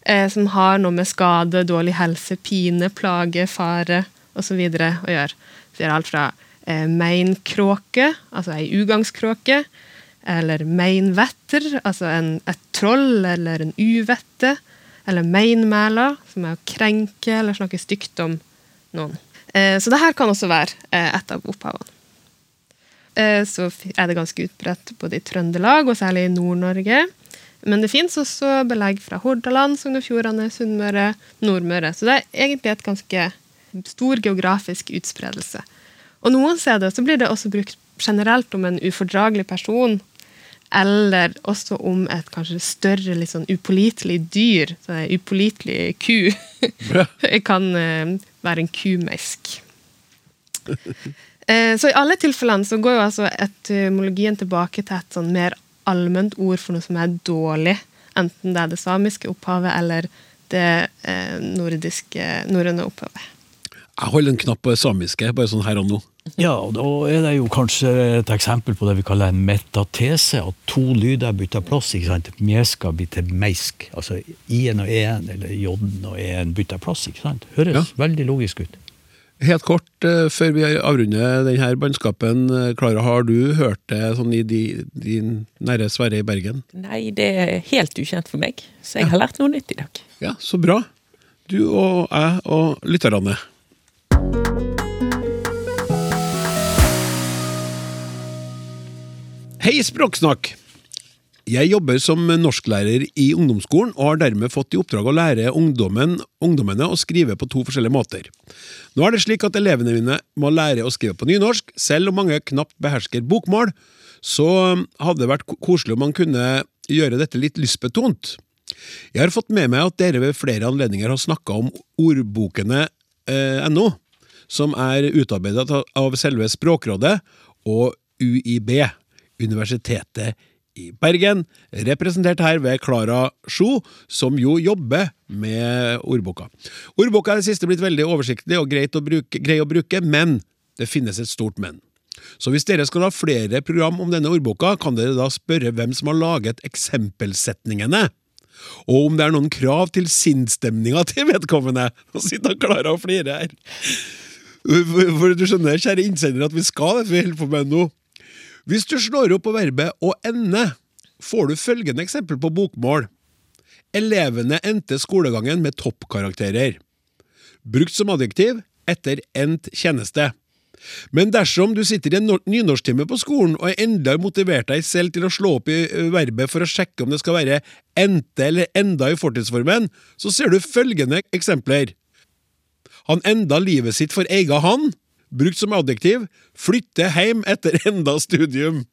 eh, som har noe med skade, dårlig helse, pine, plage, fare osv. å gjøre. Så det er alt fra eh, meinkråke, altså ei ugangskråke, eller meinvetter, altså en, et troll eller en uvette, eller meinmæla, som er å krenke eller snakke stygt om noen. Eh, så det her kan også være eh, et av opphavene. Eh, så er det ganske utbredt både i Trøndelag og særlig i Nord-Norge. Men det fins også belegg fra Hordaland, Sogn og Fjordane, Sunnmøre, Nordmøre. Så det er egentlig et ganske stor geografisk utspredelse. Og noen steder så blir det også brukt generelt om en ufordragelig person, eller også om et kanskje større, litt sånn upålitelig dyr. Så en upålitelig ku kan eh, være en kumesk. Eh, Så i alle tilfellene så går jo altså etymologien tilbake til et sånn mer allment ord for noe som er dårlig. Enten det er det samiske opphavet eller det eh, nordiske, norrøne opphavet. Jeg holder en knapp på det samiske, bare sånn her og nå. Ja, og da er det jo kanskje et eksempel på det vi kaller en metatese, at to lyder bytter plass. ikke sant? Mjeska blir til meisk. Altså i-en og e-en, eller j-en og e-en bytter plass. ikke sant? Høres Ja. veldig logisk ut. Helt kort, eh, før vi avrunder denne bannskapen, eh, Klara, har du hørt det sånn i di, din nære Sverre i Bergen? Nei, det er helt ukjent for meg, så jeg har lært noe nytt i dag. Ja, så bra. Du og jeg og lytterne. Hei, Språksnakk! Jeg jobber som norsklærer i ungdomsskolen, og har dermed fått i oppdrag å lære ungdommen, ungdommene å skrive på to forskjellige måter. Nå er det slik at elevene mine må lære å skrive på nynorsk, selv om mange knapt behersker bokmål, så hadde det vært koselig om man kunne gjøre dette litt lystbetont. Jeg har fått med meg at dere ved flere anledninger har snakka om ordbokene eh, som er utarbeidet av selve Språkrådet og UiB, Universitetet i Bergen, representert her ved Klara Sjo, som jo jobber med ordboka. Ordboka er det siste blitt veldig oversiktlig og greit å bruke, grei å bruke, men det finnes et stort men. Så hvis dere skal ha flere program om denne ordboka, kan dere da spørre hvem som har laget eksempelsetningene. Og om det er noen krav til sinnsstemninga til vedkommende. Nå sitter Klara og flirer her. For du skjønner, kjære innsender, at vi skal det vi holder på med nå. Hvis du slår opp på verbet å ende, får du følgende eksempel på bokmål. Elevene endte skolegangen med toppkarakterer. Brukt som adjektiv etter endt tjeneste. Men dersom du sitter i en nor- nynorsktime på skolen og endelig har motivert deg selv til å slå opp i verbet for å sjekke om det skal være endte eller enda i fortidsformen, så ser du følgende eksempler. Han enda livet sitt for ega han, brukt som adjektiv, flytte hjem etter enda studium.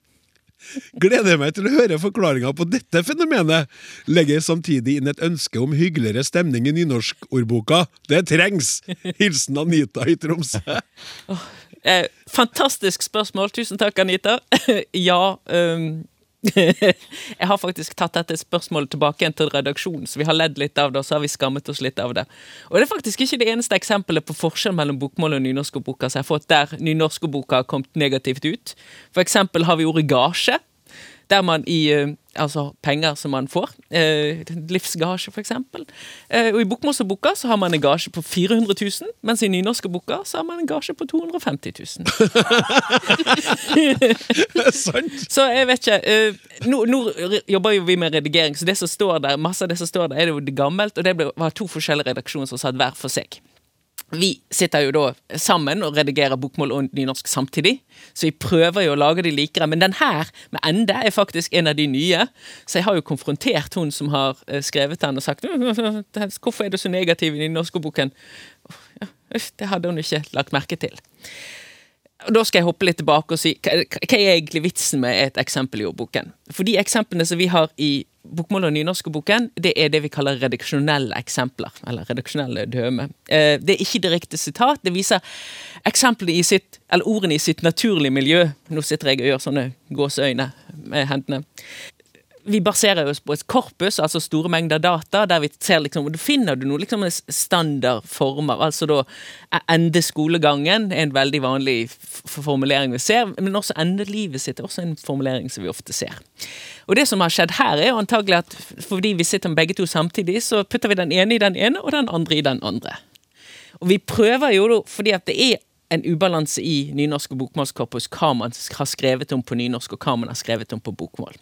Gleder meg til å høre forklaringa på dette fenomenet. Legger samtidig inn et ønske om hyggeligere stemning i nynorskordboka. Det trengs! Hilsen Anita i Tromsø. Eh, fantastisk spørsmål. Tusen takk, Anita. ja ehm, Jeg har faktisk tatt dette spørsmålet tilbake igjen til redaksjonen, så vi har ledd litt av det, og så har vi skammet oss litt av det. Og det er faktisk ikke det eneste eksempelet på forskjell mellom bokmål og nynorskboka som jeg har fått der nynorskboka har kommet negativt ut. For eksempel har vi ordet gasje. Der man i eh, Altså penger som man får. Eh, livsgasje, eksempel. Eh, og i bokmålsboka så har man en gasje på 400 000, mens i nynorskboka så har man en gasje på 250 000. det er Sant? Så jeg vet ikke. eh, nå, nå jobber jo vi med redigering, så det som står der, masse av det som står der, er det jo det gammelt, og det ble, var to forskjellige redaksjoner som satt hver for seg. Vi sitter jo da sammen og redigerer bokmål og nynorsk samtidig, så vi prøver jo å lage de likere. Men den her, med ende, er faktisk en av de nye. Så jeg har jo konfrontert hun som har eh, skrevet den, og sagt hvorfor er du så negativ i nynorskboken? Det hadde hun ikke lagt merke til. Og Da skal jeg hoppe litt tilbake og si hva er egentlig vitsen med et eksempel i ordboken. For de eksemplene som vi har i bokmål- og nynorskboken, det er det vi kaller redaksjonelle eksempler. Eller redaksjonelle døme. Eh, det er ikke direkte sitat. Det viser eksemplene i sitt, eller ordene i sitt naturlige miljø. Nå sitter jeg og gjør sånne gåseøyne med hendene vi baserer oss på et korpus, altså store mengder data, der vi ser liksom, og da finner du noen liksom standardformer. Altså da ende skolegangen er en veldig vanlig formulering vi ser, men også endelivet sitt er også en formulering som vi ofte ser. Og det som har skjedd her, er jo antagelig at fordi vi sitter med begge to samtidig, så putter vi den ene i den ene, og den andre i den andre. Og vi prøver jo da, fordi at det er en ubalanse i nynorsk og bokmålskorpus hva man har skrevet om på nynorsk, og hva man har skrevet om på bokmål.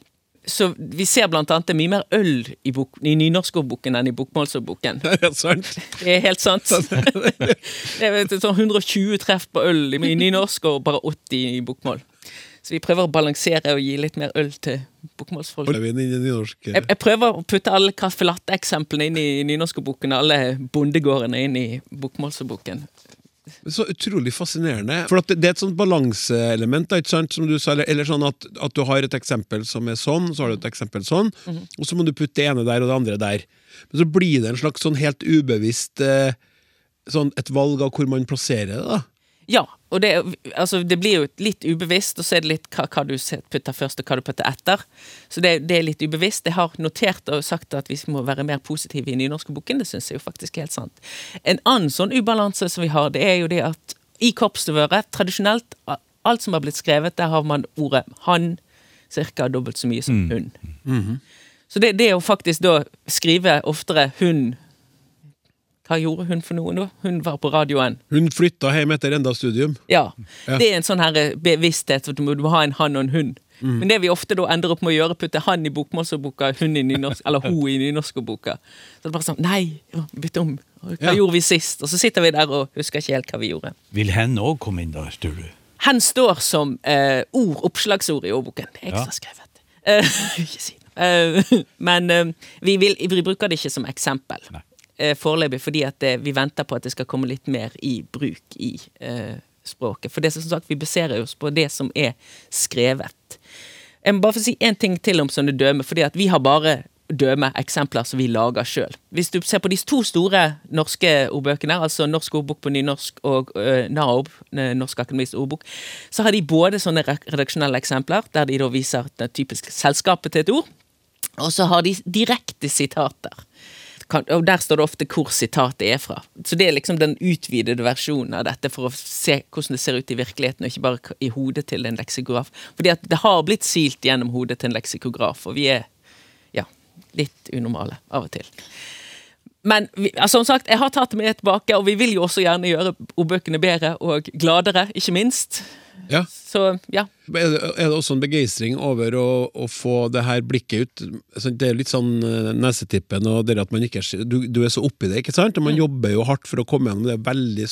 Så vi ser blant annet det er mye mer øl i, bok, i nynorskordboken enn i bokmålsordboken. Er det sant? Det er helt sant. Det er sånn 120 treff på øl i nynorsk og bare 80 i bokmål. Så vi prøver å balansere og gi litt mer øl til bokmålsfolk. Jeg, jeg prøver å putte alle caffè latte-eksemplene inn i nynorskboken, alle bondegårdene inn i bokmålsboken. Så utrolig fascinerende. For at det, det er et sånt balanseelement, som du sa, eller, eller sånn at, at du har et eksempel som er sånn, så har du et eksempel sånn, og så må du putte det ene der og det andre der. Men så blir det en slags sånn helt ubevisst eh, sånn et valg av hvor man plasserer det. da. Ja, og det, altså, det blir jo litt ubevisst, og så er det litt hva, hva du putter først og hva du putter etter. Så det, det er litt ubevisst. Jeg har notert og sagt at vi må være mer positive i nynorskboken. Det syns jeg jo faktisk er helt sant. En annen sånn ubalanse som vi har, det er jo det at i korpsstøvøret, tradisjonelt, alt som har blitt skrevet, der har man ordet han ca. dobbelt så mye som hun. Så det, det å faktisk da skrive oftere hun Hva gjorde hun for noe nå? Hun var på radioen. Hun flytta hjem etter enda studium. Ja. Ja. Det er en sånn her eh, bevissthet at du må, du må ha en han og en hund. Mm. Men det vi ofte da ender opp med å gjøre, putte han i bokmålsordboka, hun i nynorsk, eller hun i nynorskordboka. Så det er bare sånn Nei, bytte om. Hva Ja. gjorde vi sist? Og så sitter vi der og husker ikke helt hva vi gjorde. Vil hen òg komme inn der, tror du? Hen står som eh, ord, oppslagsord i ordboken. Det er jeg Ja. som har skrevet. Eh, ikke si det. Eh, men eh, vi, vil, vi bruker det ikke som eksempel Nei. Eh, foreløpig, fordi at det, vi venter på at det skal komme litt mer i bruk i eh, språket. For det som sagt, vi baserer oss på det som er skrevet. Jeg må bare få si én ting til om sånne døme, fordi at vi har bare døme eksempler som vi lager sjøl. Hvis du ser på de to store norske ordbøkene, altså Norsk ordbok på nynorsk og uh, NAOB, eh, Norsk akademisk ordbok, så har de både sånne redaksjonelle eksempler, der de da viser det typiske selskapet til et ord, og så har de direkte sitater. Og der står det ofte hvor sitatet er fra. Så det er liksom den utvidede versjonen av dette for å se hvordan det ser ut i virkeligheten, og ikke bare i hodet til en leksikograf. Fordi at det har blitt silt gjennom hodet til en leksikograf, og vi er ja, litt unormale av og til. Men vi, altså, som sagt, jeg har tatt det med tilbake, og vi vil jo også gjerne gjøre ordbøkene bedre og gladere, ikke minst. Ja. Så ja. Er det, er det også en begeistring over å, å få det her blikket ut? Det er litt sånn eh, nesetippen og det at man ikke du, du er så oppi det, ikke sant? Og man jobber jo hardt for å komme gjennom det. Veldig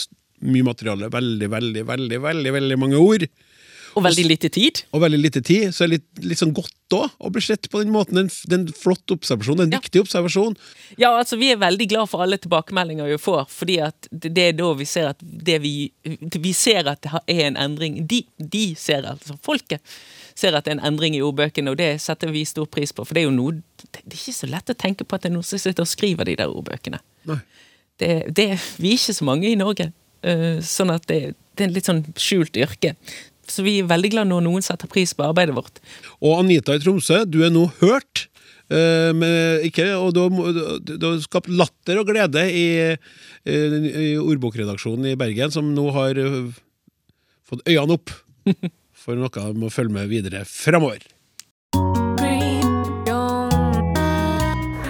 mye materiale, veldig, veldig, veldig, veldig, veldig mange ord. Og veldig lite tid. Og veldig lite tid, så er det litt, litt sånn godt òg å bli sett på den måten. Det er en flott observasjon, det er en Ja. viktig observasjon. Ja, altså Vi er veldig glad for alle tilbakemeldinger vi får, fordi at det er da vi ser at det vi Vi ser at det er en endring. De, de ser, altså folket, ser at det er en endring i ordbøkene, og det setter vi stor pris på. For det er jo noe Det er ikke så lett å tenke på at det er noen som sitter og skriver de der ordbøkene. Det, det, vi er ikke så mange i Norge, eh, sånn at det, det er en litt sånn skjult yrke. Så vi er veldig glad når noen setter pris på arbeidet vårt. Og Anita i Tromsø, du er nå hørt. eh, med, ikke, og du, har du, du har skapt latter og glede i, i, i ordbokredaksjonen i Bergen, som nå har eh, fått øynene opp for noe de må følge med videre framover.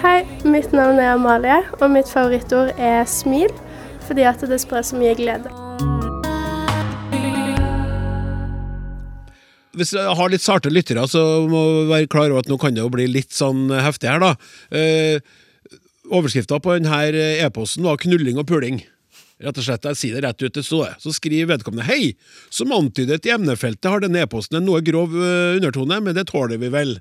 Hei, mitt navn er Amalie, og mitt favorittord er smil, fordi at det sprer så mye glede. Hvis jeg har litt sarte lyttere, så må vi være klar over at nå kan det jo bli litt sånn heftig her, da. Eh, Overskrifta på denne e-posten var 'knulling og puling'. Rett og slett, Jeg sier det rett ut, det står det. Så skriver vedkommende 'Hei! Som antydet i emnefeltet har denne e-posten en noe grov eh, undertone, men det tåler vi vel'.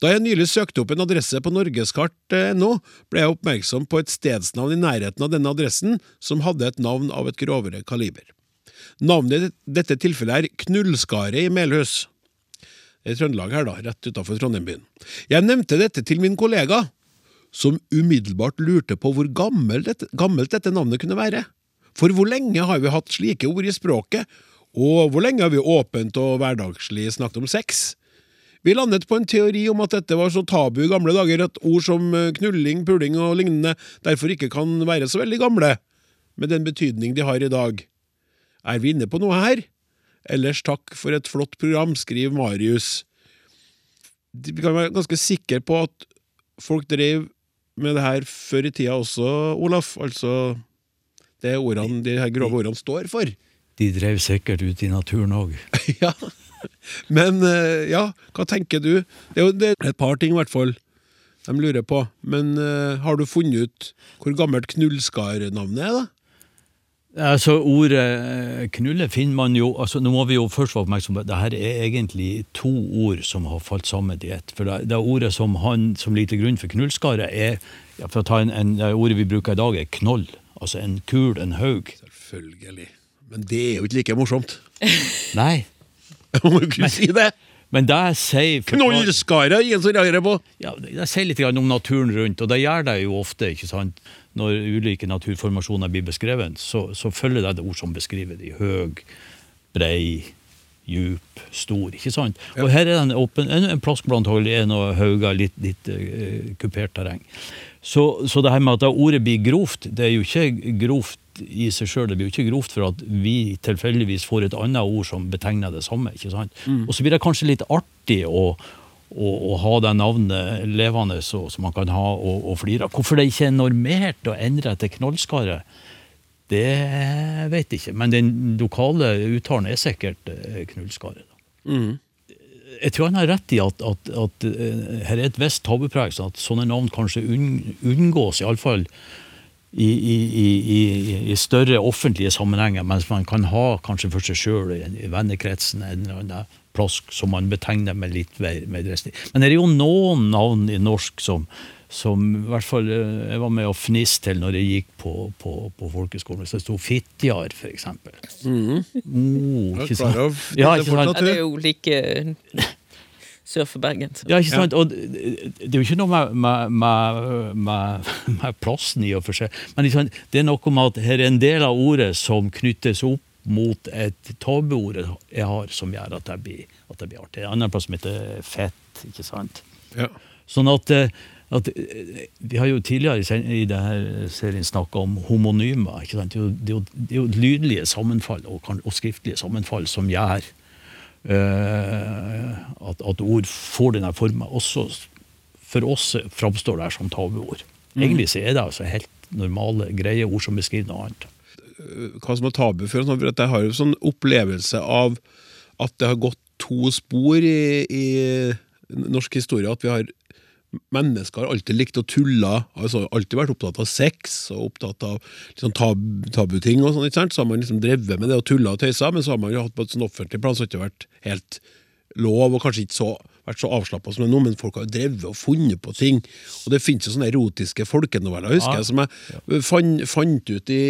Da jeg nylig søkte opp en adresse på norgeskart.no, ble jeg oppmerksom på et stedsnavn i nærheten av denne adressen som hadde et navn av et grovere kaliber. Navnet i dette tilfellet er Knullskaret i Melhus. Det er Trøndelag her, da, rett utafor Trondheim byen. Jeg nevnte dette til min kollega, som umiddelbart lurte på hvor gammelt dette, gammelt dette navnet kunne være. For hvor lenge har vi hatt slike ord i språket, og hvor lenge har vi åpent og hverdagslig snakket om sex? Vi landet på en teori om at dette var så tabu i gamle dager at ord som eh, knulling, puling og lignende derfor ikke kan være så veldig gamle, med den betydning de har i dag. Er vi inne på noe her? Ellers takk for et flott program, skriver Marius. Vi kan være ganske sikre på at folk drev med det her før i tida også, Olaf. Altså det ordene, de her grove ordene står for. De drev sikkert ut i naturen òg. ja. Men eh, ja, hva tenker du? Det er jo det er et par ting, i hvert fall, de lurer på. Men uh, har du funnet ut hvor gammelt Knullskar-navnet er, da? Altså, Ordet eh, knulle finner man jo altså Nå må vi jo først være oppmerksomme på at det her er egentlig to ord som har falt sammen i ett. For det, det ordet som han som ligger til grunn for knullskaret, er ja, for å ta en, en, det ordet vi bruker i dag, er knoll. Altså en kul, en haug. Selvfølgelig. Men det er jo ikke like morsomt. Nei. Jeg Må jo ikke si det? Men det sier Knollskara ingen som reagerer på! Ja, det sier litt om naturen rundt, og det gjør det jo ofte. ikke sant? Når ulike naturformasjoner blir beskrevet, så, så følger det et ord som beskriver de. Høg, brei, djup, stor. ikke sant? Og her er det en, åpen, en, en plass blant er noe hauger, litt, litt uh, kupert terreng. Så, så det her med at det ordet blir grovt, det er jo ikke grovt i seg sjøl. Det blir jo ikke grovt for at vi tilfeldigvis får et annet ord som betegner det samme. ikke sant? Og så blir det kanskje litt artig å, å, og, ha det navnet levende så, som man kan ha og, og flire av. Hvorfor det ikke er normert å endre til knollskaret, det vet jeg ikke. Men den lokale uttalen er sikkert eh, knullskaret. Mm. Jeg tror han har rett i at, at, at eh, her er et visst tabupreg, sånn at sånne navn kanskje unn, unngås, iallfall i, i, i, i, større offentlige sammenhenger, mens man kan ha kanskje for seg sjøl i, i vennekretsen en eller annen plass som man betegner med litt mer, mer dristig. Men det er jo noen navn i norsk som, som i hvert fall eh, jeg var med å fniste til når jeg gikk på, på, på folkeskolen. Hvis det sto Fitjar, eksempel. Mhm. Oh, ikke sant? Ja, ikke sant? Ja, det er jo like eh, sør for Bergen. Så. Ja, ikke sant? Og det det er jo ikke noe med, med, med, med, med plassen i og for seg, men det er noe med at her er en del av ordet som knyttes opp mot et tabuord jeg har, som gjør at det blir, at det blir artig. En annen plass som heter fett, ikke sant? Ja. Sånn at, eh, at eh, Vi har jo tidligere i denne serien snakka om homonymer. ikke sant? Det er jo, det er jo, det er jo lydlige sammenfall og, og skriftlige sammenfall som gjør uh, at, at ord får denne formen. Også for oss framstår det her som tabuord. Egentlig så er det altså helt normale, greie ord som beskriver noe annet. Hva som er tabu oss. For at jeg har jo sånn opplevelse av at det har gått to spor i, i norsk historie. At vi har Mennesker har alltid likt å tulle, altså alltid vært opptatt av sex og opptatt av liksom tab tabuting. og sånn, ikke sant? Så har man liksom drevet med det og tulla og tøysa, men så har man jo hatt på et sånn offentlig plan så har det ikke vært helt lov, og kanskje ikke så, vært så avslappa som det er nå, men folk har jo drevet og funnet på ting. Og det finnes jo sånne erotiske folkenoveller, husker Ja. jeg, som jeg fant, fant ut i,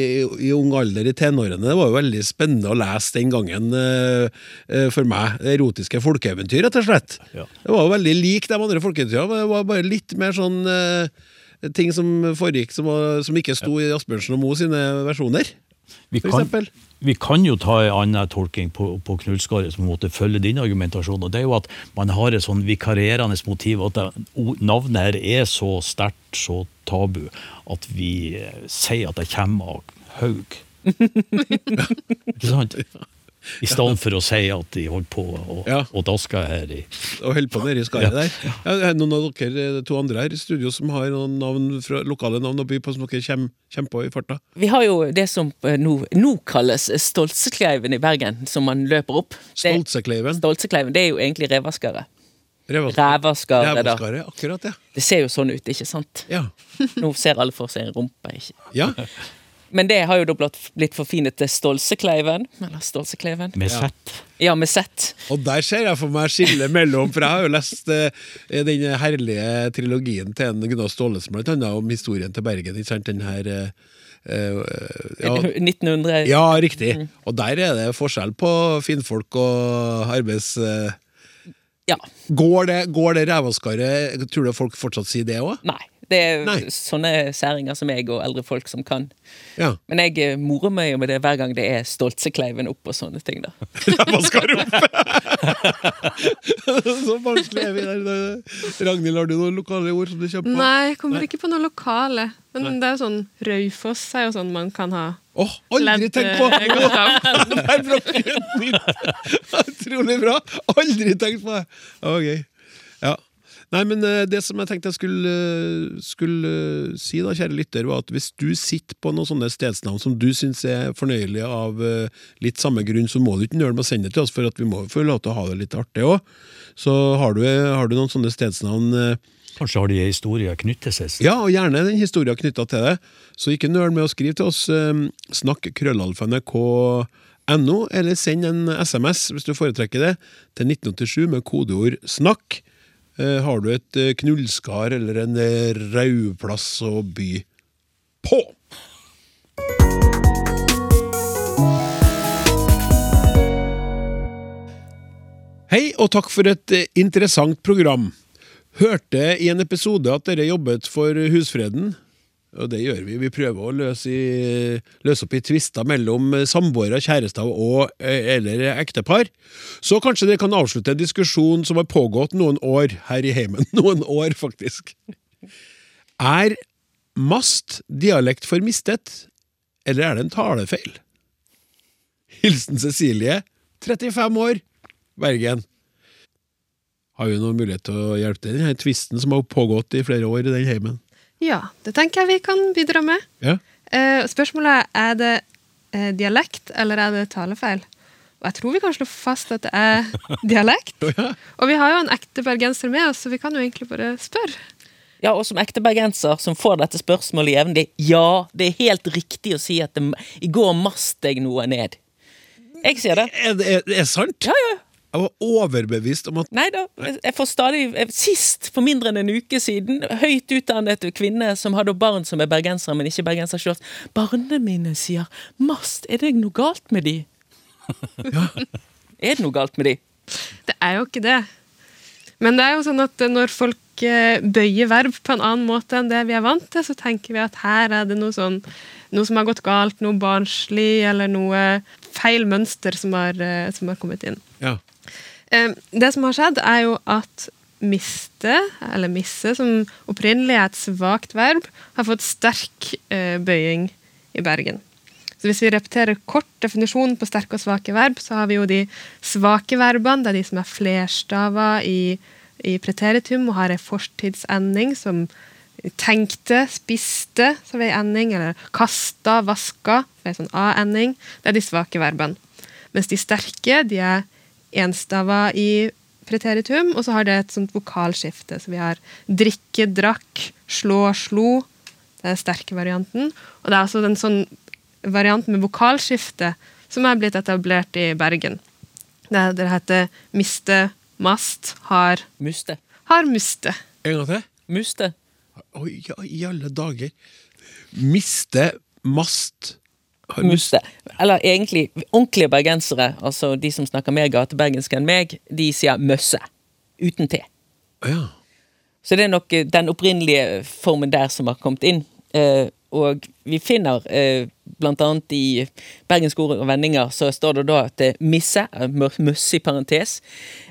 i ung alder, i tenårene. Det var jo veldig spennende å lese den gangen uh, uh, for meg. Erotiske folkeeventyr, rett og slett. Ja. Det var jo veldig lik de andre folkeeventyrene, men det var bare litt mer sånn uh, ting som foregikk som, som ikke sto i Asbjørnsen og Moe sine versjoner, Vi kan. Vi kan jo ta en annen tolking på, på knullskaret som måtte følge din argumentasjon, og det er jo at man har et sånn vikarierende motiv, at navnet her er så sterkt, så tabu, at vi eh, sier at det kommer av haug. Ikke sant? I stedet for å si at de holdt på å Ja. å daske her i og holdt på nede i skaret der. Ja, det noen av dere eh, to andre her i studio som har noen navn fra, lokale navn å by på som dere kommer, kommer på i farta? Vi har jo det som eh, nå, nå kalles Stoltsekleiven i Bergen, som man løper opp. Det- Stoltsekleiven. Stoltsekleiven, det er jo egentlig revaskaret. Revaskaret. Rævaskaret, da. Revaskaret, akkurat, ja. Det ser jo sånn ut, ikke sant? Ja. Nå ser alle for seg en rumpe. ikke? ja. Men det har jo da blitt, blitt forfinet til Stolsekleiven. Eller Stolsekleiven. med sett. Ja, med sett. Og der ser jeg for meg skillet mellom For jeg har jo lest uh, den herlige trilogien til en Gunnar Staalesen, blant annet om historien til Bergen. Ikke sant? Den her uh, uh, ja, 1900 ja, riktig. Og der er det forskjell på finfolk og arbeids... Ja. Går det, går det rævaskaret? Tror du folk fortsatt sier det òg? Nei. Det er Nei. sånne særinger som jeg og eldre folk som kan. Ja. Men jeg eh, morer meg jo med det hver gang det er Stoltsekleiven opp og sånne ting. da. Rævaskar opp! Så barnslig er vi der. Ragnhild, har du noen lokale ord som du kjøper på? Nei, jeg kommer ikke på noe lokale. Men det er jo sånn Raufoss er jo sånn man kan ha Åh, aldri ledd, tenkt på! eh, nytt! Utrolig bra! Aldri tenkt på det! Det var gøy. Ja. Nei, men eh, det som jeg tenkte jeg skulle, eh, skulle eh, si, da, kjære lytter, var at hvis du sitter på noen sånne stedsnavn som du syns er fornøyelige av litt samme grunn, så må du ikke nøle med å sende det til oss, for at vi må få lov til å ha det litt artig òg. Så har du, har du noen sånne stedsnavn Kanskje har de en historie knyttet seg ja, og gjerne den historien knytta til det. Så ikke nøl med å skrive til oss. Snakk krøllalfa.nrk.no, eller send en SMS hvis du foretrekker det, til 1987 med kodeord 'snakk'. Eh, Har du et eh, knullskar eller en eh, rauplass å by på? Hei, og takk for et interessant program. Hørte i en episode at dere jobbet for husfreden. Og det gjør vi. Vi prøver å løse, i, løse opp i tvister mellom samboere, kjærester og eh, eller ektepar. Så kanskje dere kan avslutte en diskusjon som har pågått noen år her i heimen. Noen år, faktisk. Er mast dialekt for mistet, eller er det en talefeil? Hilsen Cecilie, 35 år, Bergen. Har vi noen mulighet til å hjelpe til i denne tvisten som har pågått i flere år i den heimen? Ja, det tenker jeg vi kan bidra med. Ja. Eh, spørsmålet er er det eh, dialekt eller er det talefeil. Og jeg tror vi kan slå fast at det er dialekt. Ja. Og vi har jo en ekte bergenser med oss, så vi kan jo egentlig bare spørre. Ja, og som ekte bergenser som får dette spørsmålet jevnlig, ja, det er helt riktig å si at det, i går mast jeg noe ned. Jeg sier det. Er det, er det sant? Ja, ja. Jeg var overbevist om at Nei da. Jeg får stadig Sist, for mindre enn en uke siden, høyt utdannet kvinne som hadde barn som er bergensere, men ikke bergensere selv. Barna mine sier 'mast', er det noe galt med de? Er det noe galt med de? Det er jo ikke det. Men det er jo sånn at når folk eh, bøyer verb på en annen måte enn det vi er vant til, så tenker vi at her er det noe sånn noe som har gått galt, noe barnslig, eller noe feil mønster som har, eh, som har kommet inn. Ja. Eh, Det som har skjedd, er jo at miste, eller misse, som opprinnelig er et svakt verb, har fått sterk eh, bøying i Bergen. Så hvis vi repeterer kort definisjonen på sterke og svake verb, så har vi jo de svake verbene, det er de som er flerstava i, i preteritum og har en fortidsending som tenkte, spiste, ved en ending, eller kasta, vaska, ved en sånn a-ending. Det er de svake verbene. Mens de sterke, de er enstava i preteritum, og så har det et sånt vokalskifte. Så vi har drikke, drakk, slå, slo. Det er den sterke varianten. Og det er altså en sånn variant med vokalskifte som er blitt etablert i Bergen. Det, det heter miste, mast, har, Muste. har muste. En gang til? Muste. Oi, ja, i alle dager. Miste mast Har Muste. Eller egentlig, ordentlige bergensere, altså de som snakker mer gatebergensk enn meg, de sier møsse. Uten T. Ja. Så det er nok eh, den opprinnelige formen der som har kommet inn. Eh, og vi finner eh, blant annet i bergenske ord og vendinger så står det da at det misse, møsse i parentes,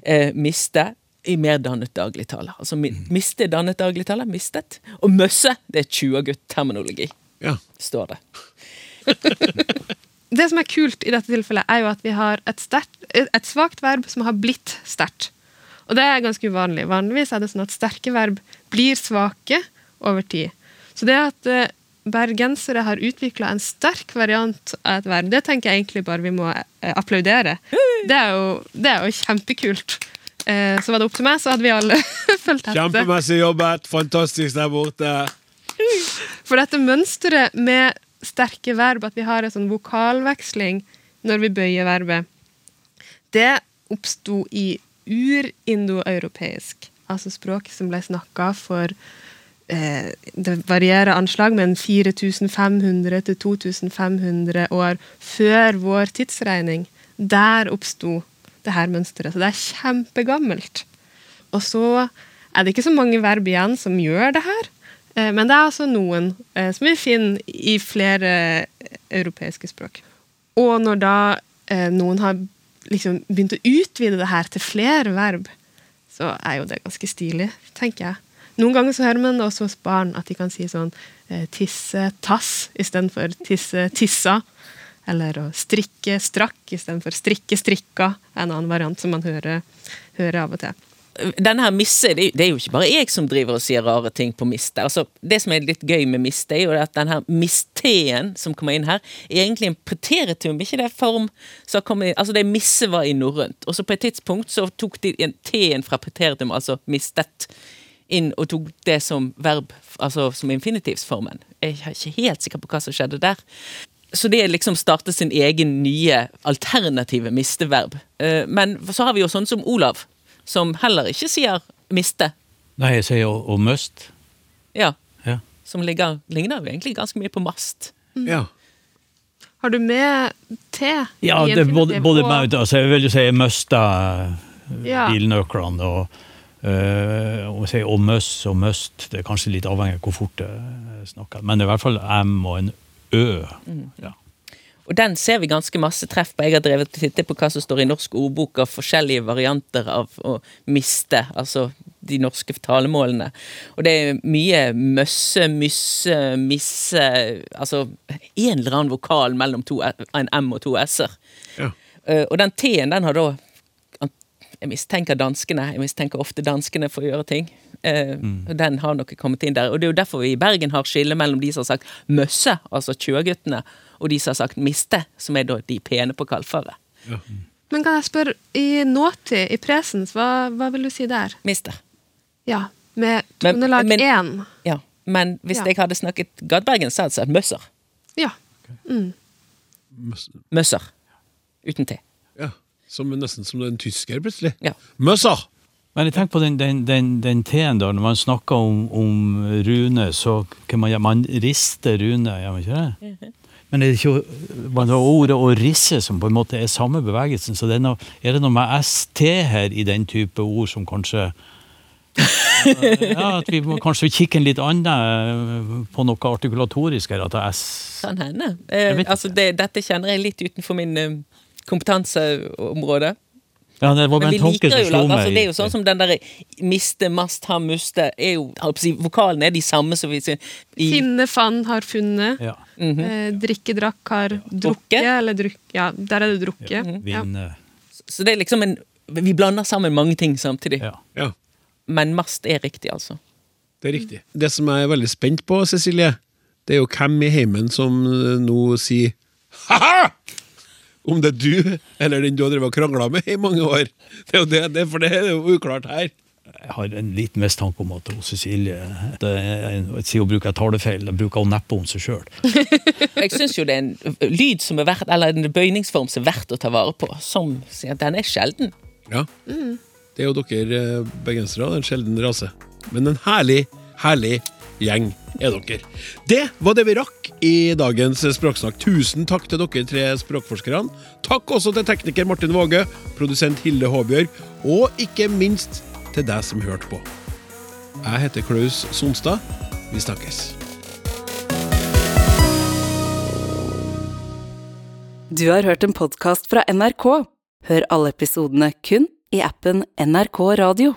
eh, miste i mer dannet dagligtale. Altså mi, miste dannet dagligtale, mistet. Og møsse, det er 20-gutt-terminologi, ja. står det. Det som er kult i dette tilfellet, er jo at vi har et, sterkt- et svakt verb som har blitt sterkt. Og det er ganske uvanlig. Vanligvis er det sånn at sterke verb blir svake over tid. Så det at eh, bergensere har utvikla en sterk variant av et verb, det tenker jeg egentlig bare vi må eh, applaudere. Det er jo, det er jo kjempekult. Eh, så var det opp til meg, så hadde vi alle fulgt etter. Kjempemessig jobbet. Fantastisk der borte. For dette mønsteret med sterke verb, at vi har en sånn vokalveksling når vi bøyer verbet, det oppsto i urindoeuropeisk, altså språk som ble snakka for eh, Det varierer anslag, men 4500 til 2500 år før vår tidsregning. Der oppsto det her mønsteret. Så det er kjempegammelt. Og så er det ikke så mange verb igjen som gjør det her. Eh, Men det er altså noen eh, som vi finner i flere eh, europeiske språk. Og når da noen har liksom begynt å utvide det her til flere verb, så er jo det ganske stilig, tenker jeg. Noen ganger så hører man det også hos barn at de kan si sånn tisse tass istedenfor tisse tissa. Eller å strikke strakk istedenfor strikke strikka, en annen variant som man hører, hører av og til. Denne her misse, det, er- jo ikke bare jeg som driver og sier rare ting på miste. Altså, det som er litt gøy med miste, er jo at denne misteen som kommer inn her, er egentlig en preteritum, ikke det form som kommer inn Altså, det misse var i norrønt, og så på et tidspunkt så tok de en T-en fra preteritum, altså mistet, inn og tok det som verb, altså som infinitivsformen. Jeg er ikke helt sikker på hva som skjedde der. Så det liksom startet sin egen nye alternative misteverb. Eh, Men så har vi jo sånn som Olav, som heller ikke sier miste. Nei, jeg sier og, must. Ja. Ja. Som ligger, ligner jo egentlig ganske mye på mast. Ja. Har du med te? Ja, i det både, både og- meg, altså, jeg vil jo si jeg musta Ja. bilnøklene og, øh, og, si, og must, og must. Det er kanskje litt avhengig av hvor fort det snakker. Men det er i hvert fall M og en Ø. Ja. Og den ser vi ganske masse treff på. Jeg har drevet og tittet på hva som står i norsk ordbok av forskjellige varianter av å miste, altså de norske talemålene. Og det er mye møsse, mysse, misse Altså en eller annen vokal mellom to, en M og to S-er. Ja. Eh, og den T-en, den har da Jeg mistenker danskene. Jeg mistenker ofte danskene for å gjøre ting. Eh, og Den har nok kommet inn der. Og det er jo derfor vi i Bergen har skille mellom de som har sagt møsse, altså tjøguttene, og de som har sagt miste, som er da de pene på kalfaret. Men kan jeg spørre, i nåtid, i presens, hva, hva vil du si der? Miste. Ja, med tonelag men- én. Ja. Men hvis Ja. jeg hadde snakket Gadbergen, så hadde jeg sagt møsser. Ja. Møsser. Uten T. ja. Som nesten som en tysker, plutselig. Ja. Møsser! Men jeg tenker på den, den, den, den T-en da, når man snakker om, om Rune, så kan man, man rister Rune, gjør man ikke det? Men er det ikke bare ordet å risse som på en måte er samme bevegelsen? Så det er, noe, er det noe med ST her i den type ord som kanskje Ja, at vi må kanskje kikke en litt annen på noe artikulatorisk her, at det er S Kan hende. Eh, altså det, dette kjenner jeg litt utenfor min eh, kompetanseområde. Ja, det var Men bare vi en tanke som slo meg. altså, Det er jo sånn som den derre miste, mast, ha, muste er jo, si, Vokalene er de samme som vi sier i Finne, fann, har funnet. Ja, Eh, drikke, drakk, har drukket. Drukke. Eller drukk, ja, der er det drukket. Ja. vinne. Så det er liksom en Vi blander sammen mange ting samtidig. Ja. Ja, Men mast er riktig, altså. det er riktig. Det som jeg er veldig spent på, Cecilie, det er jo hvem i heimen som eh, nå sier ha-ha! Om det er du eller den du har drevet og krangla med i mange år. Det er jo det, det, for det er jo uklart her. Jeg har en liten mistanke om at Cecilie det er en, Siden hun bruker talefeil, bruker hun neppe om seg sjøl. Jeg syns jo det er en lyd som er verdt, eller en bøyningsform som er verdt å ta vare på. Som sier at den er sjelden. Ja. Det er jo dere eh, bergensere, en sjelden rase. Men en herlig, herlig gjeng er dere. Det var det vi rakk i dagens Språksnakk. Tusen takk til dere tre språkforskerne. Takk også til tekniker Martin Våge, produsent Hilde Håbjørg, og ikke minst til deg som hørte på. Jeg heter Klaus Sonstad. Vi snakkes. Du har hørt en podkast fra NRK. Hør alle episodene kun i appen NRK Radio.